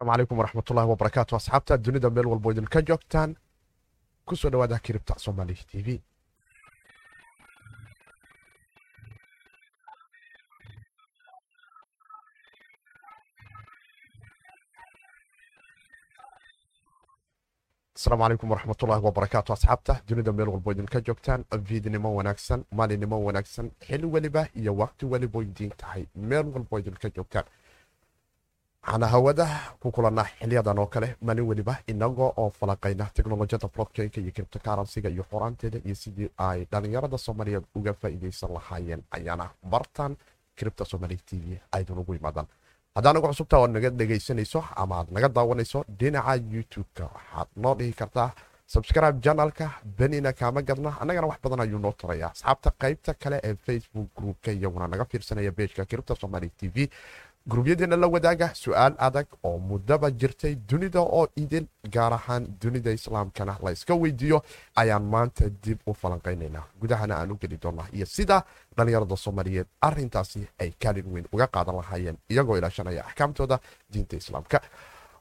asalaamu calaykum waraxmatullahi wabarakaatu asxaabta dunida meel walbo idinka joogtaan. Ku soo dhawaada kiribta somali t v. Asalaamu calaykum waraxmatullahi wabarakaatu asxaabta dunida meel walbo idinka joogtaan. Viidnimo wanaagsan maalinimo wanaagsan xili weliba iyo waqti welibo idiin tahay. Meel walbo idinka joogtaan hawada ku kulanaa xiliyadan oo kale maalin weliba inagoo oo falaqayna teknolojiyada blockchainka iyo criptocaransiga iyo xoraanteeda iyo sidii ay dhalinyarada soomaaliyeed uga faa'iidaysan lahaayeen ayaana bartan cripta somali t v aydan ugu imaadaan haddaan ugu cusubta oad naga dhegaysanayso ama aad naga daawanayso dhinaca youtube-ka waxaad noo dhihi kartaa subscribe janalka benina kaama gadna annagana wax badan ayuu noo taraya asxaabta qaybta kale ee facebook groupka iyaguna naga fiirsanaya bejka cripta somali t v gruubyadeena la wadaaga su'aal adag oo muddaba jirtay dunida oo idin gaar ahaan dunida islaamkana la iska weydiiyo ayaan maanta dib u falanqaynaynaa. Gudahana aan u geli doonaa iyo sida dhallinyarada soomaaliyeed arintaasi ay kaalin weyn uga qaadan lahaayeen iyagoo ilaashanaya axkaamtooda diinta islaamka.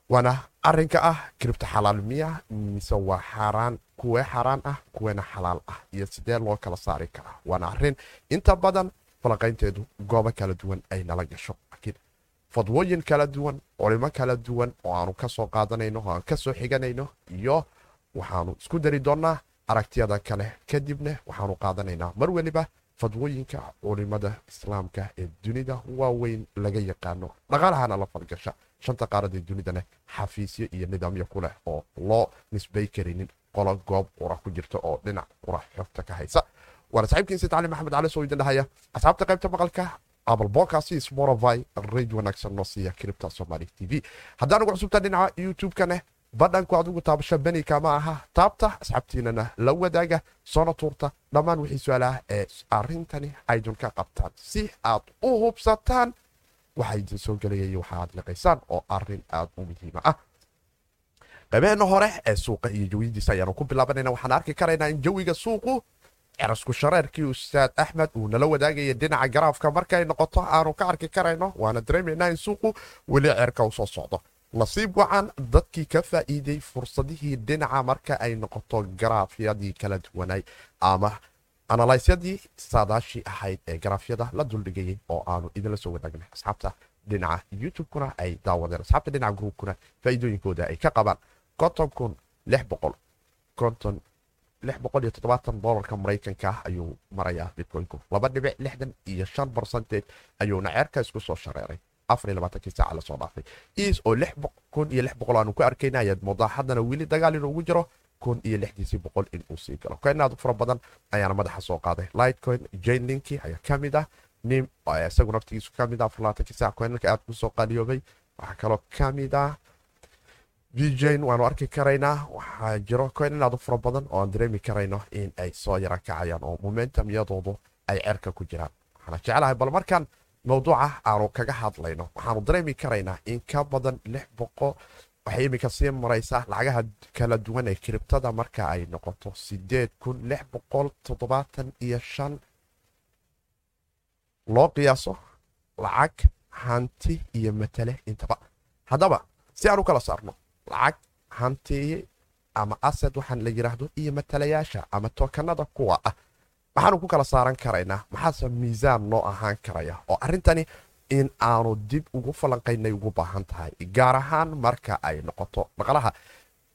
Waana arinka ah kiribta xalaal miya mise waa xaaraan kuwee xaaraan ah kuweena xalaal ah iyo sidee loo kala saari karaa? Waana arrin inta badan falanqaynteedu goobo kala duwan ay nala gasho fadwooyin kala duwan culimo kala duwan oo aanu ka soo qaadanayno oo aan ka soo xiganayno iyo waxaanu isku dari doonnaa aragtiyada kale. Kadibna waxaanu qaadanaynaa. Mar weliba fadwooyinka culimada islaamka ee dunida waaweyn laga yaqaano. Dhaqaalahana la falgasha. Shanta qaaradee dunidana xafiisyo iyo nidaamyo ku leh oo loo nisbay karinin qolo goob qura ku jirta oo dhinac qura xogta ka haysa. Waana saxiibkiinsi tacliim maxamed cali soo idin dhahaya. Asxaabta qaybta maqalka abalbokaasi smorovy rayd wanaagsan noo siiya kiribta somali t v. Haddaan ugu cusubta dhinaca youtube-kana badhanku adigu taabasho beni kama aha. Taabta asxaabtiinana la wadaaga soona tuurta dhammaan wixii su'aalaha ee arintani aydun ka qabtaan. Si aad u hubsataan waxa idin soo gelayay waxaaad liqaysaan oo arrin aad u muhiima ah. Qaybaheenna hore ee suuqa iyo jawiyadiisa ayaanu ku bilaabanayna. Waxaan arki karaynaa in jawiga suuqu cerasku shareerkii ustaad axmed uu nala wadaagaya dhinaca garaafka markay noqoto aanu ka arki karayno waana dareemaynaa in suuqu weli ceerka u soo socdo. Nasiib wacan dadkii ka faa'iiday fursadihii dhinaca marka ay noqoto garaafyadii kala duwanay. Ama analysyadii saadaashii ahayd ee garaafyada la duldhigayay oo aanu idinla soo wadaagnay. Asxaabta dhinaca youtube-kuna ay daawadeen. Asxaabta dhinaca groupkuna faa'iidooyinkooda ay ka qabaan konton lix boqol konton dolarka maraykanka ah ayuu marayaa bitcoinku. Laba dhibic lixdan iyo shan barcentage ayuuna ceerka isku soo shareeray. Afar iyo labaatankii saaca la soo dhaafay. Is oo lix kun iyo lix boqol aanu ku arkayna ayaad weli dagaal inuu ugu jiro kun iyo lixdiisii boqol inuu sii galo. Koinaad fara badan ayaana madaxa soo qaaday. Lightcoin jane linki ayaa ka mid ah. Nim isagu naftigiisu ka mid ah afar labaatankii saaca koinalka aad ku qaaliyoobay waxaa kaloo ka mid ah vjn waanu arki karaynaa. Waxaa jiro koyn inaad u fara badan oo aan dareemi karayno in ay soo yara kacayaan oo momentum yadoodu ay cerka ku jiraan. Waxaana jeclahay bal markaan mawduuca aanu kaga hadlayno waxaanu dareemi karaynaa in ka badan lix boqo waxay iminka sii maraysaa lacagaha kala duwan ee kiribtada marka ay noqoto sideed kun lix boqol toddobaatan iyo shan. Loo qiyaaso lacag hanti iyo matale intaba. Haddaba si aan u kala saarno lacag hantiye ama asad waxaan la yiraahdo iyo matalayaasha ama tookanada kuwa ah. Maxaanu ku kala saaran karaynaa maxaase miisaan noo ahaan karaya oo arintani in aanu dib ugu falanqaynay ugu baahan tahay gaar ahaan marka ay noqoto dhaqalaha.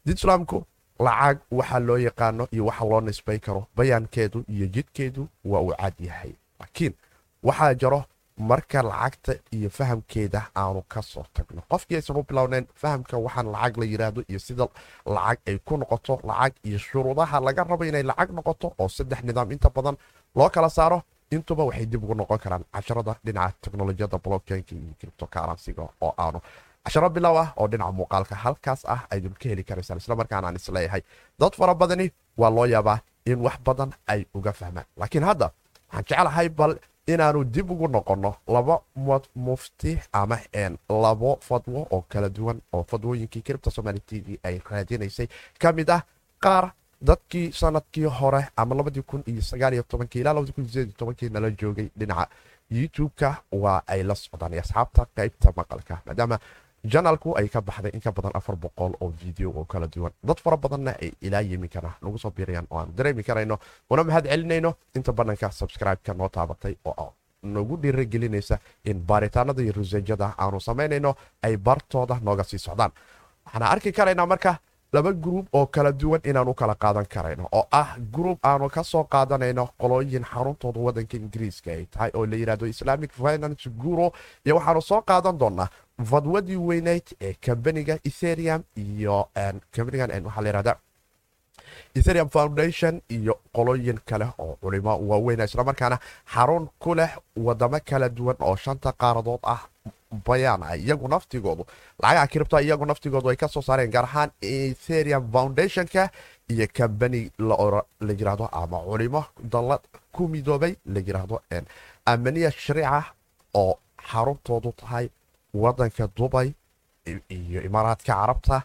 Islaamku lacag waxa loo yaqaano iyo waxa loo nisbay karo bayaankeedu iyo jidkeedu waa uu cad yahay. Laakiin waxaa jiro marka lacagta iyo fahamkeeda aanu ka soo tagno. Qofkii aysan u bilownayn fahamka waxaan lacag la yiraahdo iyo sida lacag ay ku noqoto lacag iyo shuruudaha laga rabo inay lacag noqoto oo saddex nidaam inta badan loo kala saaro intuba waxay dib ugu noqon karaan. Casharada dhinaca teknolojiyada blockchainka iyo criptocaransiga oo aanu casharo bilow ah oo dhinaca muuqaalka halkaas ah aydun ka heli karaysaan islamarkaana aan is leeyahay dad fara badani waa loo yaabaa in wax badan ay uga fahmaan. Laakiin hadda waxaan jeclahay bal inaanu dib ugu noqonno laba mufti ama labo fadwo oo kala duwan oo fadwooyinkii kiribta somali t v ay raadinaysay ka mid ah qaar dadkii sannadkii hore ama nala joogay dhinaca youtube-ka waa ay la socdaan asxaabta qaybta maqalka maadaama janalku ay ka baxday in ka badan afar boqol oo video oo kala duwan. Dad fara badanna ay ilaa yiminkana nagu soo biirayaan oo aan dareemi karayno. Una mahad celinayno. Inta bananka subscribe-ka noo taabatay oo nagu dhiiragelinaysa in baaritaanada iyo ruseejada aanu samaynayno ay bartooda nooga sii socdaan. Waxaana arki karaynaa marka laba gruub oo kala duwan inaan u kala qaadan karayno. Oo ah gruub aanu ka soo qaadanayno qolooyin xaruntooda wadanka ingiriiska ay tahay oo la yidhahdo islamic finance guro iyo waxaanu soo qaadan doonaa fadwadii weyneyd ee kambaniga etherium iyo kambanigan waxaa la yihahda etherium foundation iyo qolooyin kale oo culimo waaweyna islamarkaana xarun ku leh wadamo kala duwan oo shanta qaaradood ah bayaan ah. Iyagu naftigoodu lacagaha kiribta iyagu naftigoodu ay ka saareen gaar ahaan etherium foundationka iyo kambani la yiraahdo ama culimo dallad ku midoobay la yiraahdo amaniya shariica oo xaruntoodu tahay wadanka dubay iyo imaaraadka carabta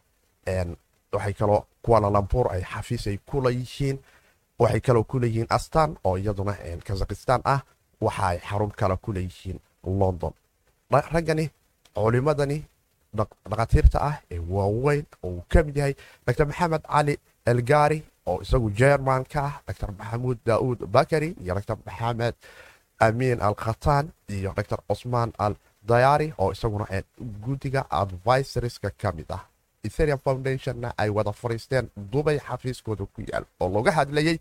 waxay kaloo kualalambuur ay xafiis ay kula yihiin waxay kaloo ku leeyihiin astan oo iyaduna kazakhistan ah waxa ay xarun kale ku leeyihiin london. Raggani culimadani dhakhaatiirta ah ee waaweyn oo uu ka mid yahay dr maxamed cali elgari oo isagu jermanka ah dr maxamuud daauud bakari iyo dr maxamed amiin al khatan iyo dr cusmaan al dayari oo isaguna guddiga advisorska ka mid ah etherium foundationna ay wada fariisteen dubay xafiiskooda ku yaal oo looga hadlayay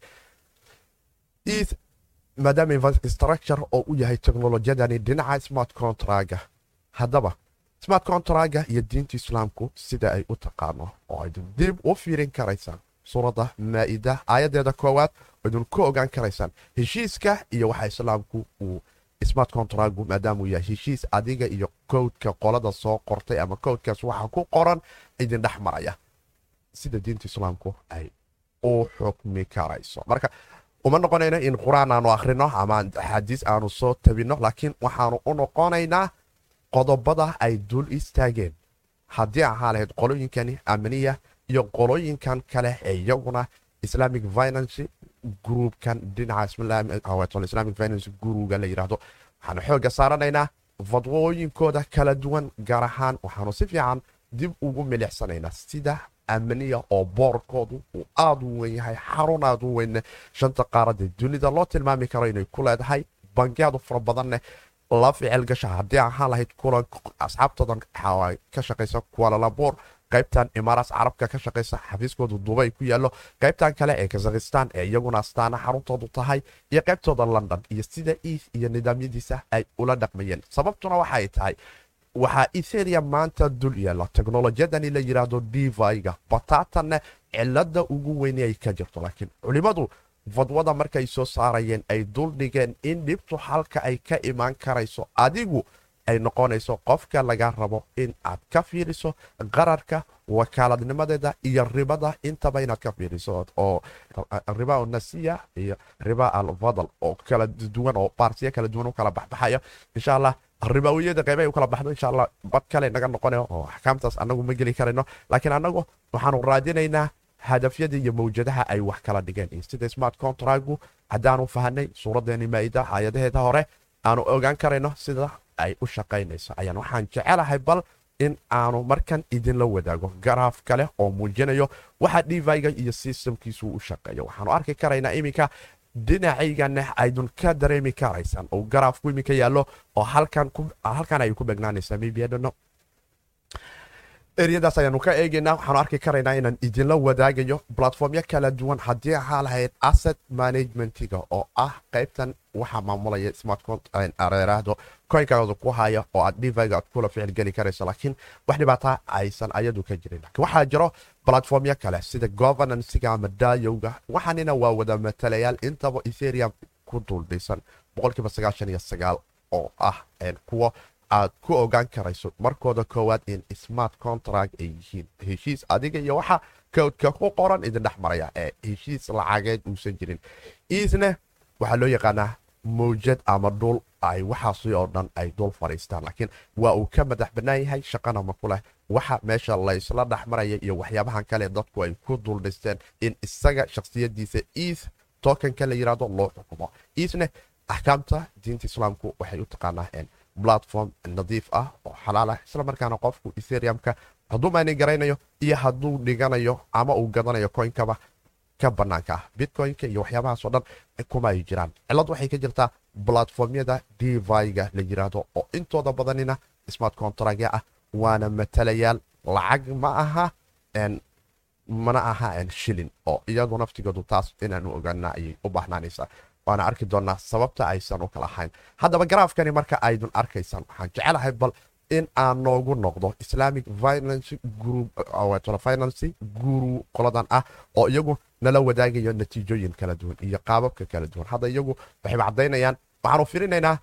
maadaama infrastructure oo u yahay teknolojiyadani dhinaca smart contraga haddaba smart contraga iyo diinta islaamku sida ay u taqaano oo aydun dib u fiirin karaysaan. Suuradda maa'ida aayaddeeda koowaad aydun ku ogaan karaysaan. Heshiiska iyo waxa islaamku uu smart contragu maadaamuu yahay heshiis adiga iyo kowdka qolada soo qortay ama kowdkaas waxa ku qoran idin dhex maraya sida diinta islaamku ay u xukmi karayso. Marka uma noqonayno in qur'aan aanu akhrino ama axaadiis aanu soo tabinno laakiin waxaanu u noqonaynaa qodobada ay dul istaageen. Haddii ahaa lahayd qolooyinkani amaniya iyo qolooyinkan kale ee iyaguna islamic finance gruubkan dhinaca islamic finance guruga la yidhaahdo waxaanu xooga saaranaynaa fadwooyinkooda kala duwan gaar ahaan waxaanu si fiican dib ugu milicsanaynaa sida amaniya oo boorkoodu uu aad u weyn yahay xarun aad u weynne shanta qaarada dunida loo tilmaami karo inay ku leedahay bangiyaadu fara badanne la ficil haddii ahaan lahayd kulan asxaabtoodan ka shaqaysa kualalambuur qaybtan imaaraas carabka ka shaqaysa xafiiskooda dubay ku yaallo qaybtan kale ee kazakhistan ee iyaguna astaana xaruntoodu tahay iyo qaybtooda london iyo sida iis iyo nidaamyadiisa ay ula dhaqmayeen. Sababtuna waxaay tahay waxaa etherium maanta dul yaalla teknolojiyadani la yidhaahdo diviga bataatanna cilada ugu weyni ay ka jirto laakiin culimmadu fadwada markay soo saarayeen ay dul dhigeen in dhibtu halka ay ka imaan karayso adigu ay noqonayso qofka laga rabo in aad ka fiiriso qararka wakaaladnimadeeda iyo ribada intaba inaad ka fiiriso oo riba nasiya iyo riba alfadal oo kala duwan oo baarsiya kala duwan u kala baxbaxaya insha allah ribaawiyada qeyba ay u kala baxdo insha allah bad kale naga noqonayo oo axkaamtaas anagu ma geli karayno laakiin anagu waxaanu raadinaynaa hadafyada iyo mawjadaha ay wax kala dhigeen sida smart contragu haddaanu fahanay suuradeeni maa'ida aayadaheeda hore aanu ogaan karayno sida ay u shaqaynayso ayaan waxaan jecelahay bal in aanu markan idinla wadaago garaaf kale oo muujinayo waxa diviga iyo systemkiisu u shaqeeyo waxaanu arki karaynaa iminka dhinacaygana aydun ka dareemi karaysaan oo garaafku iminka yaallo oo halkan ay ku begnaanaysaa maybiadhano eryadaas ayaanu ka eegaynaa. Waxaanu arki karaynaa inaan idinla wadaagayo platformyo kala duwan. Haddii ahaa lahayd asset managementiga oo ah qaybtan waxaa maamulaya smartareeraahdo koynkaaoda ku haya oo aad diviga aad kula ficilgeli karayso. Laakiin wax dhibaata aysan ayadu ka jirin. Lakiin waxaa jiro platformyo kale sida governancega ama daayowga waxaanina waa wada matalayaal intaba etherium ku duldhisan boqolkiiba sagaashan iyo sagaal oo ah kuwo aad ku ogaan karayso markooda koowaad in smart contract ay yihiin. Heshiis adiga iyo waxa kowdka ku qoran idin dhex maraya ee heshiis lacageed uusan jirin. Iisne waxaa loo yaqaanaa mawjad ama dhul ay waxaasi oo dhan ay dul fadhiistaan laakiin waa uu ka madax bannaan yahay shaqana ma ku leh. Waxa meesha laysla dhex maraya iyo waxyaabahan kale dadku ay ku duldhisteen in isaga shakhsiyadiisa iis tokanka la yidhahdo loo xukumo. Iisne axkaamta diinta islaamku waxay u taqaanaa platform nadiif ah oo xalaal ah. Isla markaana qofku etheriumka hadduu mayni garaynayo iyo hadduu dhiganayo ama uu gadanayo coinkaba ka banaanka ah. Bitcoinka iyo waxyaabahaasoo dhan kuma ay jiraan. Cilad waxay ka jirtaa platformyada deviga la yiraahdo oo intooda badanina smart contractya ah waana matalayaal. Lacag ma aha mana aha shilin oo iyadu naftigoodu taas inaanu ogaana ayay u baahnaanaysaa waana arki doonaa sababta aysan u kala ahayn haddaba garaafkani marka aydun arkaysaan waxaan jecelahay bal in aan noogu noqdo islamic financy guru qoladan ah oo iyagu nala wadaagayo natiijooyin kala duwan iyo qaababka kala duwan. Hadda iyagu waxayba caddaynayaan waxaanu firinaynaa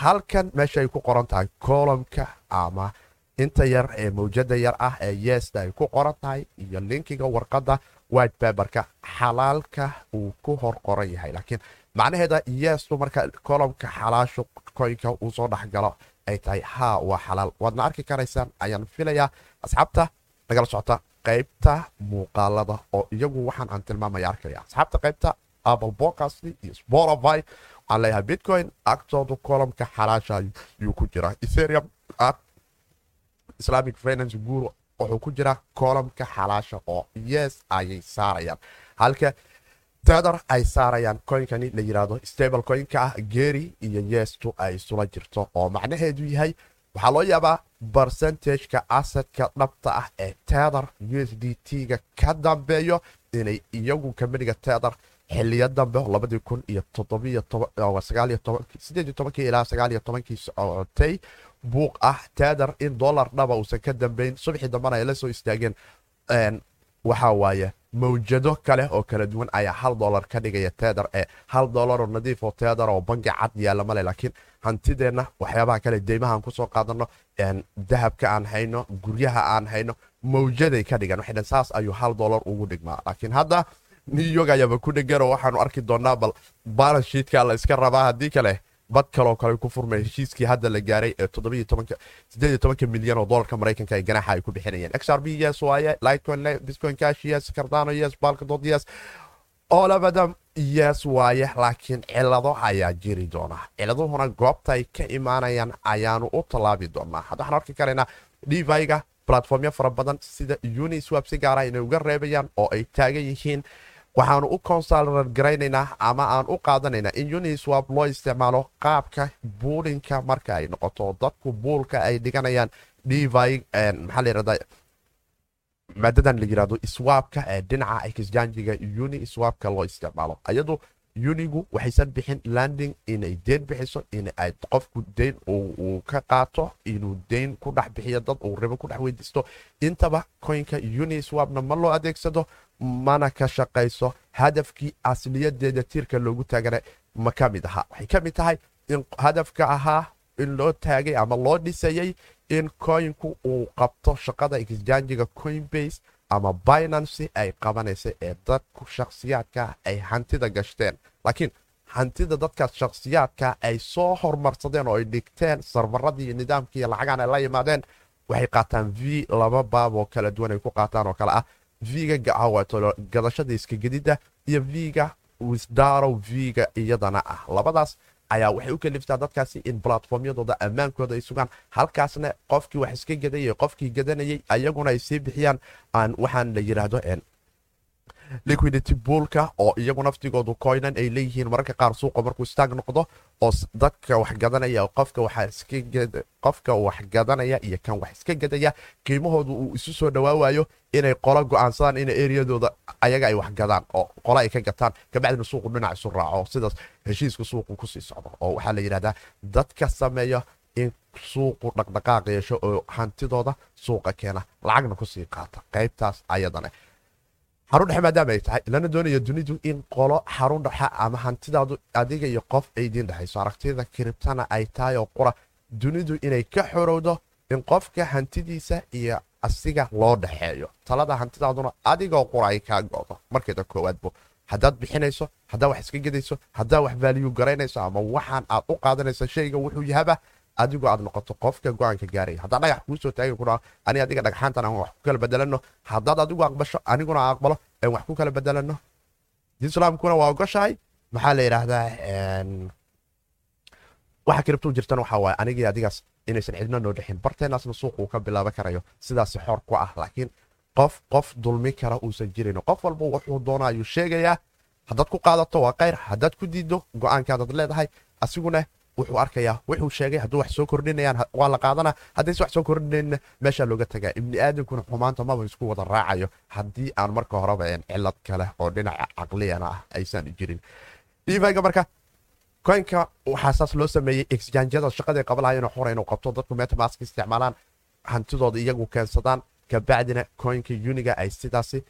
halkan meesha ay ku qoran tahay kolomka ama inta yar ee mawjada yar ah ee yeesta ay ku qoran tahay iyo linkiga warqadda white baberka xalaalka uu ku hor qoran yahay. Laakiin macnaheeda yeestu marka kolomka xalaashu koynka uu soo dhexgalo ay tahay haa waa xalaal. Waadna arki karaysaan ayaan filayaa. Asxaabta nagala socota. Qaybta muuqaalada oo iyagu waxaan aan tilmaamaya arkaya asxaabta qaybta apple podcast iyo spotify waxaan leeyahay bitcoin agtooda kolomka xalaasha yuu ku jiraa. Ethereum islamic finance guru wuxuu ku jiraa kolomka xalaasha oo yes ayay saarayaan. Halka tether ay saarayaan coinkani la yiraahdo stable coinka ah geeri iyo yeestu ay isula jirto oo macnaheedu yahay waxaa loo yaabaa barcentageka asadka dhabta ah ee tether u s d t-ga ka dambeeyo inay iyagu kamaniga tether xiliyo dambe ilaa kii socotay buuq ah tether in dolar dhaba uusan ka dambayn subaxii dambana ay la soo istaageen waxaa waaye mawjado kale oo kala duwan ayaa hal dolar ka dhigaya tether ee hal dolaroo nadiif oo tether oo bangi cad yaalla male laakiin hantideenna waxyaabaha kale deymahaan ku soo qaadano dahabka aan hayno guryaha aan hayno mawjaday ka dhigan. Waxay saas ayuu hal dolar ugu dhigmaa. Laakiin hadda new york ayaaba ku dheganoo waxaanu arki doonaa bal balance sheetka la iska rabaa haddii kale bad kaloo kale ku furmay heshiiskii hadda la gaaray ee milyan oo dolarka maraykanka ee ganaaxa ay ku bixinayeen xrb yes waaye lightcoin bitcoin cash yes cardano yes balkadod yes. Olabadam yes waaye laakiin cilado ayaa jiri doona. Ciladuhuna goobta ay ka imaanayaan ayaanu u tallaabi doonaa. Hadda waxaan arki karaynaa deviga platformyo fara badan sida uniswap si gaara inay uga reebayaan oo ay taagan yihiin waxaanu u konsalrar garaynaynaa ama aan u qaadanaynaa in uniswap loo isticmaalo qaabka buulinka marka ay noqoto dadku buulka ay dhiganayaan layirahda maadadan la yiraahdo swapka ee dhinaca exjangiga uni swapka loo isticmaalo. Ayadu unigu waxaysan bixin landing inay deyn bixiso in ay qofku deyn uu ka qaato inuu deyn ku dhex bixiyo dad uu ribo ku dhex weydiisto. Intaba coinka uniswapna ma loo adeegsado mana ka shaqayso hadafkii asliyadeeda tiirka loogu taagana ma ka mid aha waxay ka mid tahay in hadafka ahaa in loo taagay ama loo dhisayay in coinku uu qabto shaqada exjangiga coinbase ama binancy ay qabanaysa ee dadku shakhsiyaadka ay hantida gashteen. Laakiin hantida dadkaas shakhsiyaadka ay soo hormarsadeen oo ay dhigteen sarfaradii iyo nidaamkii iyo lacagaan ay la yimaadeen waxay qaataan v laba baab oo kala duwan ay ku qaataan oo kale ah v-ga gacawato gadashada iska gedida iyo v-ga wisdarow v-ga iyadana ah. Labadaas ayaa waxay u kaliftaa dadkaasi in platformyadooda ammaankooda ay sugaan. Halkaasna qofkii wax iska gadayay qofkii gadanayay ayaguna ay sii bixiyaan. Waxaan la yiraahdo liquidity buulka oo iyagu naftigoodu coinan ay leeyihiin mararka qaar suuqa markuu istaag noqdo oo dadka wax gadanaya qofka wax gadanaya iyo kan wax iska gadaya qiimahoodu uu isu soo dhawaawayo inay qolo go'aansadaan in eriyadooda ayaga ay wax gadaan oo qolo ay ka gataan kabacdina suuqu dhinac isu raaco sidaas heshiiska suuqu ku sii socdo oo waxaa la yidhahdaa dadka sameeya in suuqu dhaqdhaqaaq yeesho oo hantidooda suuqa keena lacagna ku sii qaata qaybtaas ayadana xarun dhexe maadaama ay tahay. Lana doonayo dunidu in qolo xarun dhexe ama hantidaadu adiga iyo qof ay idiin dhexayso aragtida kiribtana ay tahay oo qura. Dunidu inay ka xorowdo in qofka hantidiisa iyo asiga loo dhexeeyo talada hantidaaduna adigoo qura ay kaa go'do. Markeeda koowaadbo haddaad bixinayso haddaa wax iska gedayso haddaa wax vaaliyu garaynayso ama waxaan aad u qaadanayso shayga wuxuu yahaba adigu aad noqoto qofka go'aanka gaaraya. Haddaa dhagax kuu soo taagay ani adiga dhagxaantan aan wax ku kala bedelano haddaad adigu aqbasho aniguna aqbalo aan wax ku kala bedelano islaamkuna waa ogoshahay. Maxaa la yidhaahdaa waxa kiribtuu jirtana waxaa waaye anigii adigaas inaysan cidna noo dhexin barteenaasna suuquu ka bilaaban karayo. Sidaasi xor ku ah laakiin qof qof dulmi kara uusan jirin qof walba wuxuu doona ayuu sheegayaa haddaad ku qaadato waa kayr haddaad ku diiddo go'aankaadaad leedahay asiguna wuxuu arkayaa wuxuu sheegay hadduu wax soo kordhinayaan waa la qaadana. Haddayse wax soo kordhinayna meeshaa looga tagaa ibni aadamkuna xumaanta maba isku wada raacayo. Haddii aan marka horeba cilad kale oo dhinaca caqliyana ah aysan jirin. Diimayga marka koynka waxaa saas loo sameeyey exjanjada shaqaday qabanlahayen xura inuu qabto. Dadku metamask isticmaalaan hantidooda iyagu keensadaan. Kabacdina koynka uniga ay sidaasi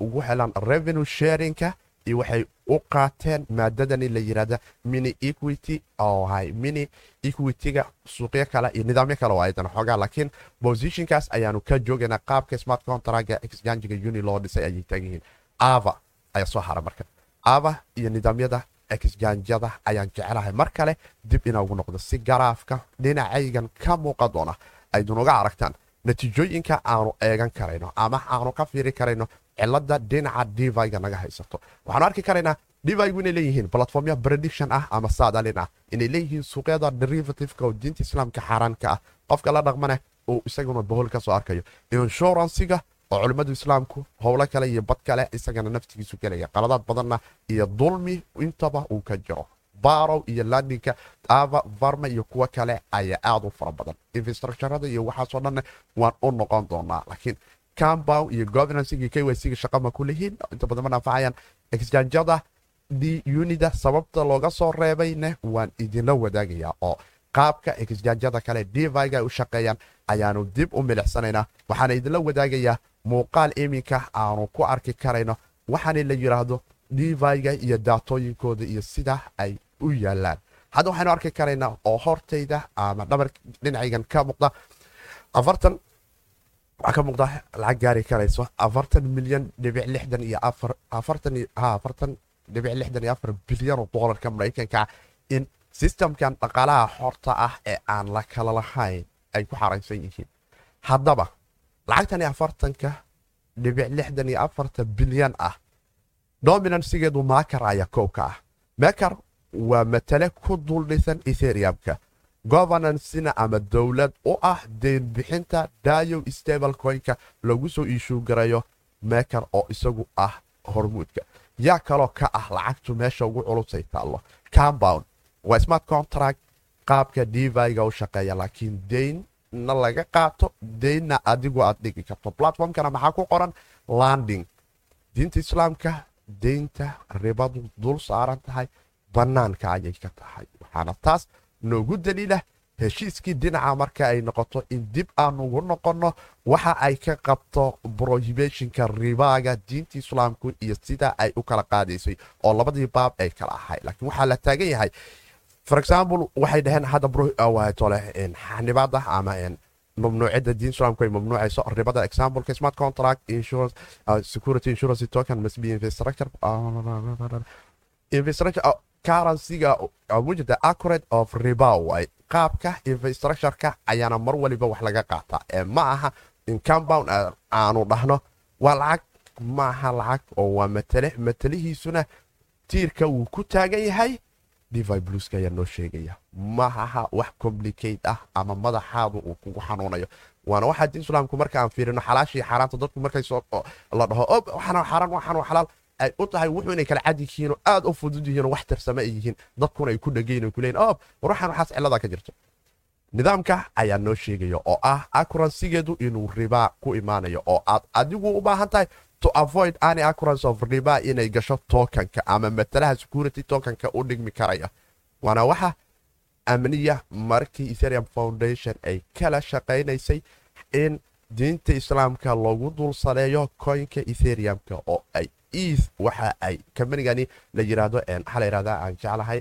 ugu helaan revenue sharinka iyo waxay u qaateen maadadani la yirahda mini equity oo ahay mini equityga suuqyo kale iyo nidaamyo kale oo aydan xoogaa laakiin positionkaas ayaanu ka joogaynaa qaabka smart contractga exchangiga uni loo dhisay ayay taagan yihiin. Ava ayaa soo hara marka. Ava iyo nidaamyada exjanjada ayaan jecelahay mar kale dib inaa ugu noqdo. Si garaafka dhinacaygan ka muuqan doona aydunuga aragtaan natiijooyinka aanu eegan karayno ama aanu ka fiiri karayno cilada dhinaca diviga naga haysato. Waxaanu arki karaynaa divigu inay leeyihiin platformya prediction ah ama saadalin ah. Inay leeyihiin suuqyada derivativeka oo diinta islaamka xaaraanka ah. Qofka la dhaqmana uu isaguna bohol ka soo arkayo. Inshuransiga oo culimmadu islaamku howlo kale iyo bad kale isagana naftigiisu gelaya qaladaad badanna iyo dulmi intaba uu ka jiro. Barow iyo landinka ava varma iyo kuwo kale ayaa aad u fara badan infrastructurada iyo waxaasoo dhanna waan u noqon doonaa. Laakiin compound iyo governancega k y cga shaqama ku inta badan ma naafacayaan exjanjada d unida sababta looga soo reebayna waan idinla wadaagayaa oo qaabka exjanjada kale diviga ay u shaqeeyaan ayaanu dib u milicsanaynaa waxaana idinla wadaagayaa muuqaal iminka aanu ku arki karayno waxaana la yidhaahdo diviga iyo daatooyinkooda iyo sida ay u yaalaan hadda waxaynu arki karaynaa oo hortayda ama dhabar dhinacaygan ka muuqda afartan waxaa ka muuqda lacag gaari karayso afartan milyan dhibic lixdan iyo afar afartan afartan dhibic lixdan iyo afar bilyan oo doolarka maraykanka in sistamkan dhaqaalaha xorta ah ee aan la kala lahayn ay ku xaraysan yihiin. Haddaba lacagtan iyo afartanka dhibic lixdan iyo afarta bilyan ah dominansigeedu maakar ayaa ka ah. Makar waa matale ku duldhisan etheriumka governancena ama dowlad u ah deynbixinta dayo stable coinka lagu soo iishuu garayo oo isagu ah hormuudka. Yaa kaloo ka ah lacagtu meesha ugu culusay taallo. Compound waa smart contract qaabka diviga u shaqeeya laakiin deynna laga qaato deynna adigu aad dhigi karto. Platformkana maxaa ku qoran? Landing. Diinta islaamka deynta ribadu dul saaran tahay bannaanka ayay ka tahay. Waxaana taas noogu daliila heshiiskii dhinaca marka ay noqoto in dib aanugu noqonno waxa ay ka qabto prohibitionka ribaaga diinta islaamku iyo sida ay u kala qaadaysay oo labadii baab ay kala ahay laakiin waxaa la taagan yahay for example waxay dhaheen hadda tole xanibaada ama mamnuucida diin islaamku ay mamnuucayso ribada exampleka smart contract insurance security insurance token must be infrastructure infrastructure currencyga mujirta accurate of riba way qaabka infrastructureka ayaana mar waliba wax laga qaataa ee ma aha in compound aanu dhahno waa lacag ma aha lacag oo waa matale matalihiisuna tiirka wuu ku taagan yahay. Divi bluska ayaa noo sheegaya ma aha wax complicate ah ama madaxaadu uu kugu xanuunayo. Waana waxaa diin islaamku marka aan fiirino xalaashii xaaraanta dadku markay la dhaho xaaraan waxaan xalaal ay u tahay wuxuu inay kala cad yihiinoo u fudud yihiinoo wax tarsame ay yihiin. Dadkuna ay ku dhagayn ku leeyiin oh ruuxan waxaas ciladaa ka jirto. Nidaamka ayaa noo sheegaya oo ah accurancigeedu inuu ribaa ku imaanayo oo aad adigu u baahan tahay to avoid any accurance of riba inay gasho tokanka ama matalaha security tokanka u dhigmi karaya. Waana waxa amniya markii ethereum foundation ay kala shaqaynaysay in diinta islaamka lagu dul saleeyo koynka ethereumka oo ay eath waxa ay kambanigani la yiraahdo maxaa la yirahdaa aan jeclahay.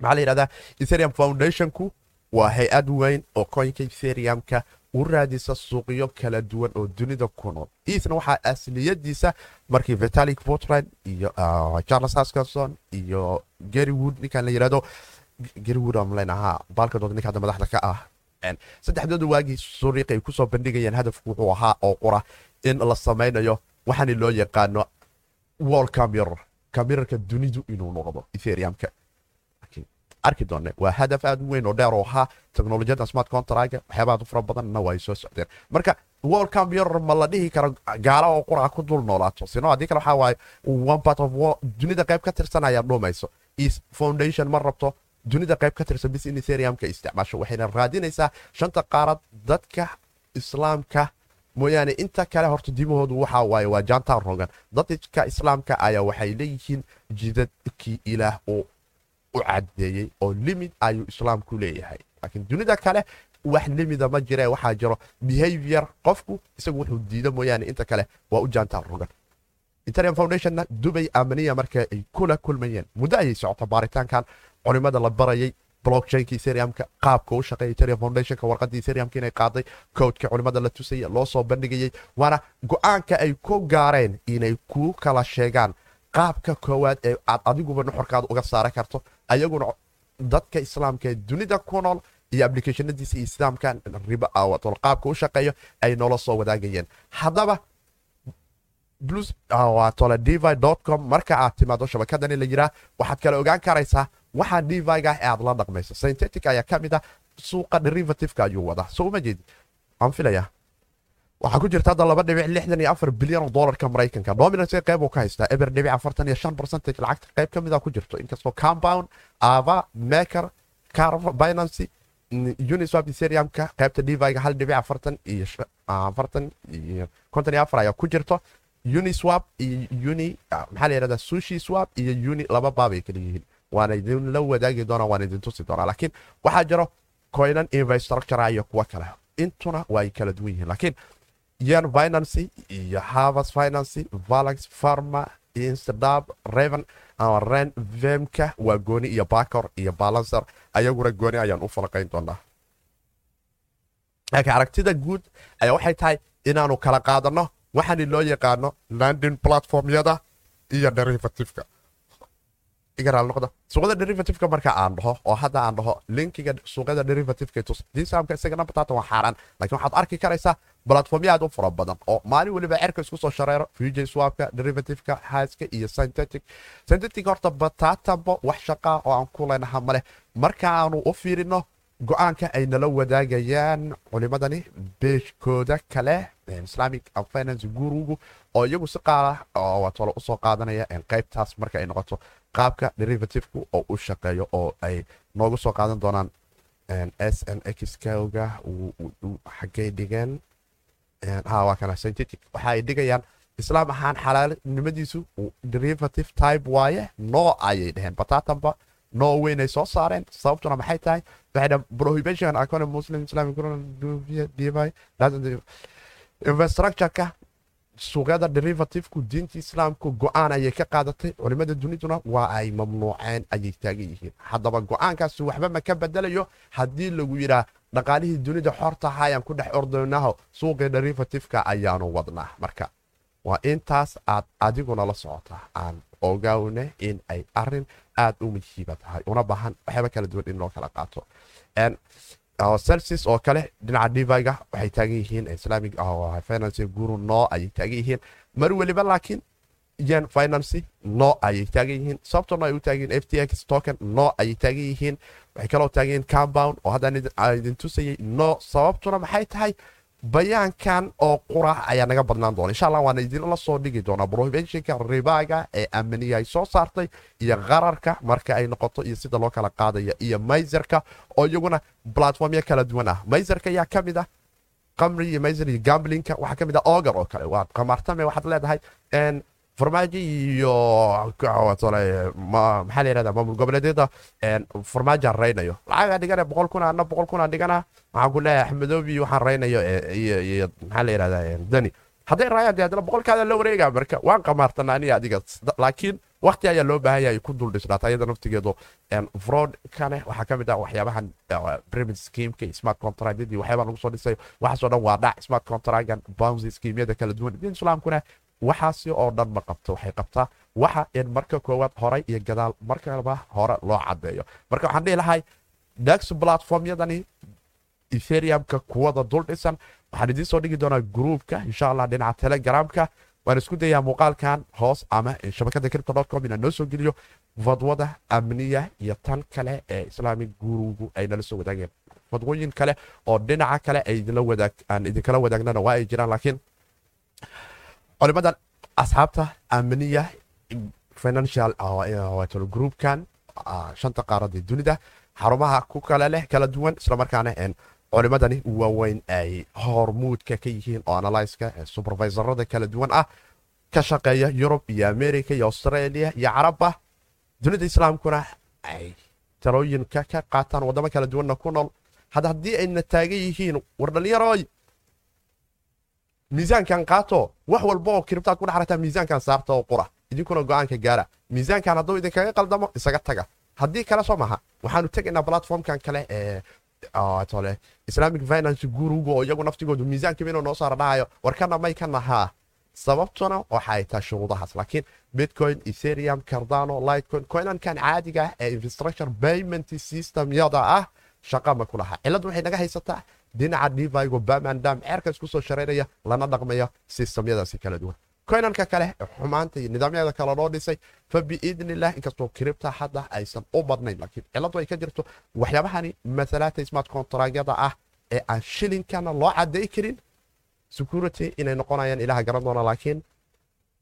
Maxaa la yirahdaa ethereum foundationku waa hay'ad weyn oo koynka ethereumka u raadisa suuqyo kala duwan oo dunida ku nool. Eathna waxaa asliyadiisa markii vitalic portland iyo charles haskerson iyo garywood ninkan la yiraahdo garywood leen ahaa baalkadood ninka hadda madaxda ka ah saddexdooda waagii suriiq ay ku soo bandhigayeen hadafku wuxuu ahaa oo qura in la samaynayo waxaana loo yaqaano wall camir camirarka dunidu inuu noqdo ethereumka. Arki doonne waa hadaf aad u weyn oo dheer oo ahaa teknolojiyadda smart contraga waxyaabaha u fara badanna waa ay soo socdeen. Marka world computer ma la dhihi karo gaala oo qura ku dul noolaato sino haddii kale waxaa waaye one part of dunida qayb ka tirsan ayaa dhumayso east foundation ma rabto dunida qayb ka tirsan bis in ethereumka isticmaasho waxayna raadinaysaa shanta qaarad dadka islaamka mooyaane inta kale horta dimahoodu waxa waaye waa jaantaan rogan. Dadka islaamka ayaa waxay leeyihiin jidadkii ilaah oo u cadeeyey oo limid ayuu islaamku leeyahay. Laakiin dunida kale wax limida ma jire waxaa jiro behavior. Qofku isagu wuxuu diida mooyaane inta kale waa u jaantaan rogan. Italian foundationna dubay amaniya marka ay kula kulmayeen. Muddo ayay socota baaritaankan. Culimada la barayay blockchainka ethereumka qaabka u shaqeeya ethereum foundationka warqadii ethereumka inay qaaday codeka culimada la tusaya loo soo bandhigayay. Waana go'aanka ay ku gaareen inay ku kala sheegaan qaabka koowaad ee aad adiguba nuxurkaada uga saaran karto ayaguna dadka islaamka ee dunida ku nool iyo applicationadiisa iyo islaamka riba awatol qaabka u shaqeeyo ay noola soo wadaagayeen. Haddaba tole divi com. Marka aad timaado shabakadani la yiraa waxaad kale ogaan karaysaa waxaa diviga ee aad la dhaqmayso? Syntetic ayaa ka mid ah suuqa derivativeka ayuu wadaa. Soo uma jeedi aan filaya waxaa ku jirta hadda laba dhibic lixdan iyo afar bilyan oo maraykanka. Dominance qayb uu ka haystaa eber dhibic afartan iyo shan percentage lacagta qayb ka mida ku jirto. Inkastoo compound ava maker carva binancy uniswap ethereumka qaybta diviga hal dhibic afartan iyo afartan iyo konton iyo afar ayaa ku jirto. Uniswap iyo uni maxaa la yidhahdaa sushi swap iyo uni laba baabay kala yihiin waana idin la wadaagi doonaa waan idin tusi doonaa laakiin waxaa jiro coinan infrastructure iyo kuwo kale. Intuna waa ay kala duwan yihiin. Laakiin yan financy iyo harvest financy valax pharma instadab reven ama ren vemka waa gooni iyo bakor iyo balancer. Ayaguna gooni ayaan u falaqayn doonaa. Laakiin aragtida guud ayaa waxay tahay inaanu kala qaadano waxaani loo yaqaano landing platformyada iyo derivativeka suuqada derivativeka marka aan dhaho oo hadda aan dhaho linkiga suuqyada derivativeka disamka isagana bataata waa xaaraan. Lakiin waxaad arki karaysaa platformya aad u fara badan oo maalin weliba cerka isku soo shareero fuj swapka derivativeka haaska iyo synthetic. Synthetic horta bataatanba wax shaqaa oo aan ku leynaha maleh marka aanu u fiirino go'aanka ay nala wadaagayaan culimadani beeshkooda kale islamic finance gurugu oo iyagu si qaala tolo u soo qaadanaya qaybtaas marka ay noqoto qaabka derivativku oo u shaqeeyo oo ay noogu soo qaadan doonaan s n x kga xaggay dhigeen waa kana synthetic. Waxa ay dhigayaan islaam ahaan xalaalnimadiisu derivative type waaye noo ayay dheheen batatanba noo weynay soo saareen sababtuna maxay tahay? Prohibition account muslim islamic infrastructureka suuqyada derivativku diinta islaamku go'aan ayay ka qaadatay. Culimada duniduna waa ay mamnuuceen ayay taagan yihiin. Haddaba go'aankaasi waxba ma ka bedelayo. Haddii lagu yidhaa dhaqaalihii dunida xortaha ayaan ku dhex ordaynaho suuqii derivativeka ayaanu wadnaa. Marka waa intaas aad adiguna la socotaa. Aan ogawne in ay arrin aad u muhiiba tahay. Una baahan waxyaaba kala duwan in loo kala qaato celsis oo kale dhinaca diviga waxay taagan yihiin islamic finance guru no ayay taagan yihiin mar weliba laakiin yen finance no ayay taagan yihiin sababtoo ay u taagan yihiin ftx token no ayay taagan yihiin waxay kaloo taagan yihiin compound oo haddaan idin tusayay no. Sababtuna maxay tahay bayaankan oo qura ayaa naga badnaan doona. Insha allah waana idinla soo dhigi doonaa prohibitionka ribaga ee amaniya ay soo saartay iyo qararka marka ay noqoto iyo sida loo kala qaadaya iyo mayserka oo iyaguna platformya kala duwan ah. Mayserka ayaa ka mid ah qamri iyo mayser iyo gamblinka waxaa ka mid ah ogar oo kale. Waad qamartame waxaad leedahay farmaajo iyo maxaa la yirahda maamul goboleedyada farmaajoan raynayo lacagaa dhigana boqol kun ana boqol kun aan dhigana waxaan ku leeyahay axmedoobi waxaan raynayo iyo maxaa la yirahda dani. Hadday raayaan dee haddana boqolkaada la wareegaa marka waan qamaartana aniga adiga laakiin waqti ayaa loo baahan yahay ku dul dhisnaata iyada naftigeedu fraud kane waxaa ka mid ah waxyaabahan pyramid schemeka smart contractyadii waxyaabaa lagu soo dhisayo waxaasoo dhan waa dhac smart contractan bouncy schemyada kala duwan diin islaamkuna waxaasi oo dhan ma qabto. Waxay qabtaa waxa in marka koowaad horay iyo gadaal markaba hore loo cadeeyo marka waxaan dhihi lahay dax platformyadani ethereumka kuwada dul waxaan idiin soo dhigi doonaa gruupka insha allah dhinaca telegramka. Waan isku dayaa muuqaalkan hoos ama shabakada criptocom inaan noo soo geliyo. Fadwada amniya iyo tan kale ee islaamic gurugu ay nala soo wadaageen. Fadwooyin kale oo dhinaca kale aan idinkala wadaagnana waa ay jiraan laakiin culimadan asxaabta amniya financial groupkan shanta qaarada dunida xarumaha ku kale kala duwan islamarkaana culimadani waaweyn ay hormuudka ka yihiin oo analyska supervisorada kala duwan ah ka shaqeeya yurub iyo america iyo australia iyo carabba dunida islaamkuna ay talooyinka ka qaataan wadamo kala duwanna ku nool. Had haddii ayna taagan yihiin war dhallinyaroy miisaankan qaato wax walba oo kiribtaad ku dhexrataa miisaankan saarta oo qura. Idinkuna go'aanka gaara. Miisaankan hadduu idinkaga qaldamo isaga taga. Haddii kale soo maha waxaanu tegaynaa platformkan kale ee tole islamic finance guruga oo iyagu naftigoodu miisaankiiba inuu noo saara dhahayo warkana may ka sababtuna waxay tahay shuruudahaas. Laakiin bitcoin ethereum cardano lightcoin coinankan caadiga ah ee infrastructure payment systemyada ah shaqa ma ku laha. Cilladdu waxay naga haysataa dhinaca divigo bamandam ceerka isku soo shareynaya lana dhaqmayo sistamyadaasi kala duwan. Coinanka kale xumaanta iyo nidaamyada kale loo dhisay fa biidnillah inkastoo kiribta hadda aysan u badnayn laakiin cilladdu ay ka jirto waxyaabahani masalaata smart contragyada ah ee aan shilinkana loo caday karin. Security inay noqonayaan ilaha garan doona laakiin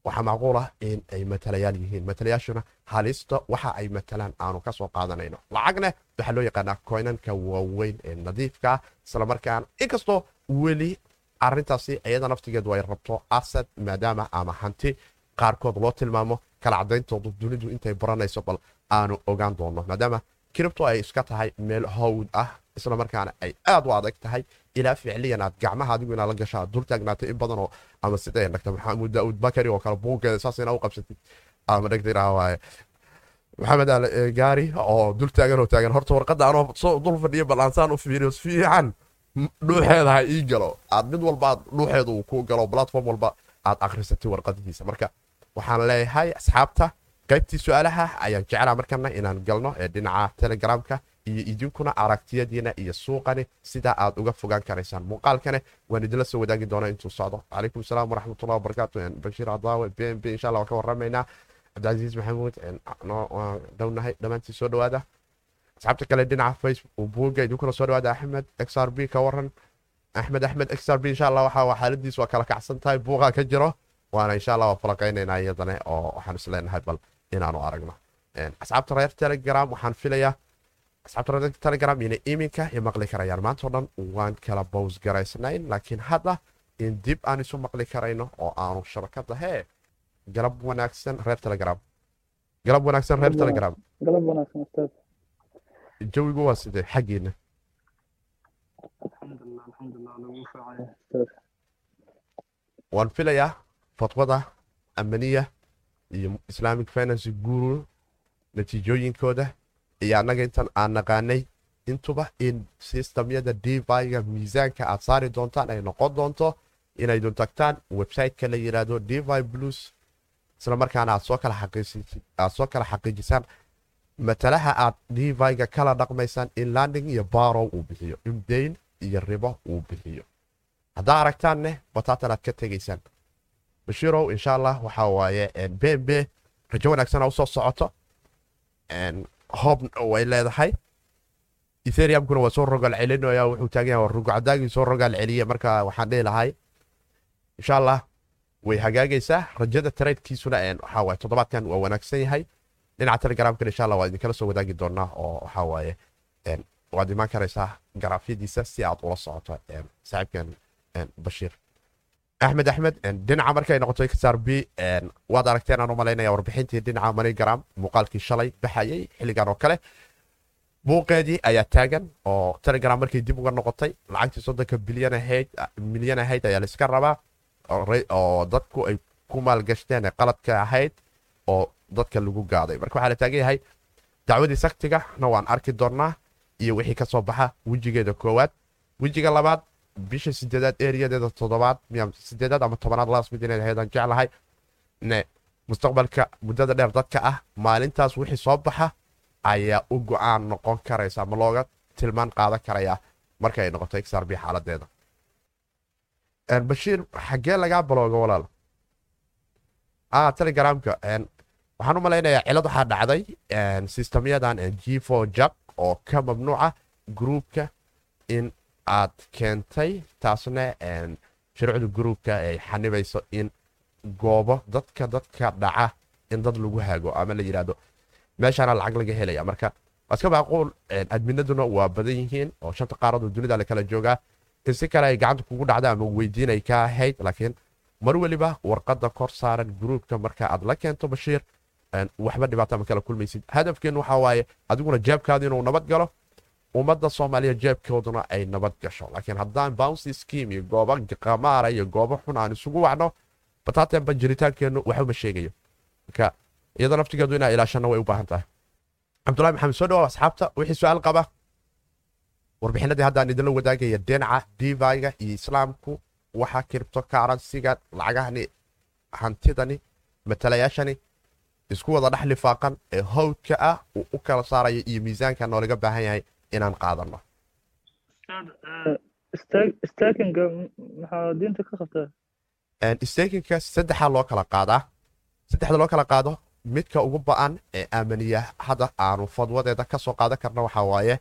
waxaa macquul ah in ay matalayaal yihiin. Matalayaashuna halista waxa ay matalaan aanu ka soo qaadanayno. Lacagna waxaa loo yaqaanaa koynanka waaweyn ee nadiifka ah. Islamarkaana inkastoo weli arintaasi iyada naftigeedu ay rabto asad maadaama ama hanti qaarkood loo tilmaamo kala cadayntoodu dunidu intay baranayso bal aanu ogaan doonno. Maadaama kiribto ay iska tahay meel howd ah islamarkaana ay aad u adag tahay. Ilaa ficliyan aad gacmaha adigu la dul taagnaatay in badanoo ama sidee dhagta maxamuud daauud bakari oo kale buugeeda saas u qabsatid. Ama dhagtiraawaye maxamed al gaari oo dul taagan oo taagan. Horta warqadda anoo dul fadhiyo bal aansaan u fiiriyo fiican dhuuxeeda ha ii galo. Aad mid walba aad dhuuxeeda uu ku galo platform walba aad akhrisatay warqadihiisa marka waxaan leeyahay asxaabta qaybtii su'aalaha ayaan jeclaa markana inaan galno ee dhinaca telegramka iyo idinkuna aragtiyadiina iyo suuqani sidaa aad uga fogaan karaysaan. Muuqaalkane waan idinla soo wadaagi doona intuu socdo calaykum asalaam waraxmatullahi wabarakaatu bashiir cadaawe b b insha allah waan ka warramaynaa. Cabdicasiis maxamuud waan dhownahay. Dhammaantii soo dhawaada asxaabta kale dhinaca facebook buuga idinkuna soo dhawaada axmed x r b ka waran axmed axmed x r b insha allah waxa xaaladiis waa kala kacsan tahay. Buuqa ka jiro. Waana insha allah waa falaqaynaynaa iyadane oo waxaan isleenahay bal inaanu aragno. Asxaabta reer telegram waxaan filayaa asxaabta reer telegram inay iminka i maqli karayaan maantao dhan waan kala bows garaysnayn laakiin hadda in dib aan isu maqli karayno oo aanu shabakada hee galab wanaagsan reer telegram. Galab wanaagsan reer telegram. galab wanaagsan ustaad. Jawigu waa sidee xaggiina. Waan filayaa fatwada amaniya iyo islamic finance guru natiijooyinkooda iyo annaga intan aan naqaanay intuba in sistamyada diviga miisaanka aad saari doontaan ay noqon doonto inaydun tagtaan websiteka la yidhaahdo divi blues. Islamarkaana aad soo kala xaqiijisaan matalaha aad diviga kala dhaqmaysaan in landing iyo barow uu bixiyo in dayn iyo ribo uu bixiyo. Haddaa aragtaanne bataatan aad ka tegaysaan bashiirow insha allah waxaa waaye bmb rajo wanaagsana u soo socoto hoob way leedahay. Etheriumkuna waa soo rogaal celinaya wuxuu taagan yahay rugcadaagii soo rogaal celiye marka waxaan dhihi lahay insha allah way hagaagaysaa. Rajada traydkiisuna waxaa toddobaadkan waa wanaagsan yahay. Dhinaca telegramkan insha allah waa idinkala soo wadaagi doonaa oo waxaa waad imaan karaysaa garaafyadiisa si aad ula socoto saaxiibkan bashiir axmed axmed dhinaca markay noqoto xr b waad aragteen aan u warbixintii dhinaca manigram muuqaalkii shalay baxayay xilligan oo kale. Buuqeedii ayaa taagan oo telegram markay dib uga noqotay lacagtii soddonka ahayd milyan ahayd ayaa laiska rabaa oo dadku ay ku maalgashteen ee qaladka ahayd oo dadka lagu gaaday. Marka waxaa la taagan yahay dacwadii saktigana waan arki doonnaa iyo wixii ka baxa wejigeeda koowaad. Wejiga labaad bisha sideedaad eriyadeeda toddobaad sideedaad ama tobanaad laas mid inay ahaydaan jeclahay ne mustaqbalka muddada dheer dadka ah maalintaas wixii soo baxa ayaa u go'aan noqon karaysa ama looga tilmaan qaadan karaya marka ay noqoto xrb xaaladeeda bashiir xaggee lagaa balooga walaal telegramka waxaan u malaynayaa cilad waxaa dhacday een, sistemyadan g for jack oo ka mamnuuca gruupka in aad keentay taasna een, shuruucda gruupka ay xanibayso in goobo dadka dadka dhaca in dad lagu hago ama la yidhaahdo meeshaana lacag laga helaya marka waa iska macquul een, adminaduna waa badan yihiin oo shanta qaarad dunida la kala joogaa. In si kale ay gacanta kugu dhacda ama weydiin ay ka ahayd laakiin mar weliba warqadda kor saaran gruupka marka aad la keento bashiir waxba dhibaato ma kala kulmaysid. Hadafkeen waxaa waaye adiguna jeebkaada inuu nabad galo ummadda soomaaliya jeebkooduna ay nabad gasho. Laakiin haddaan bouncy scheme iyo goobo qamaara iyo goobo xun aan isugu wacno bataatenba jiritaankeennu waxuma sheegayo. Marka iyadoo naftigeedu inaa ilaashana way u baahan tahay. Cabdulahi maxamed soo dhawaab asxaabta wixii su'aal qaba? Warbixinadii haddaan idinla wadaagaya dhinaca diviga iyo islaamku waxa kiribto karansiga lacagahani hantidani matalayaashani isku wada dhex lifaaqan ee hawdka ah uu u kala saaraya iyo miisaanka noolaga baahan yahay inaan qaadano staakinga maxaa diinta ka qabtaa stakinka saddexaa loo kala qaadaa saddexda loo kala qaado midka ugu ba'an ee aamaniya hadda aanu fadwadeeda ka soo qaadan karna waxaa waaye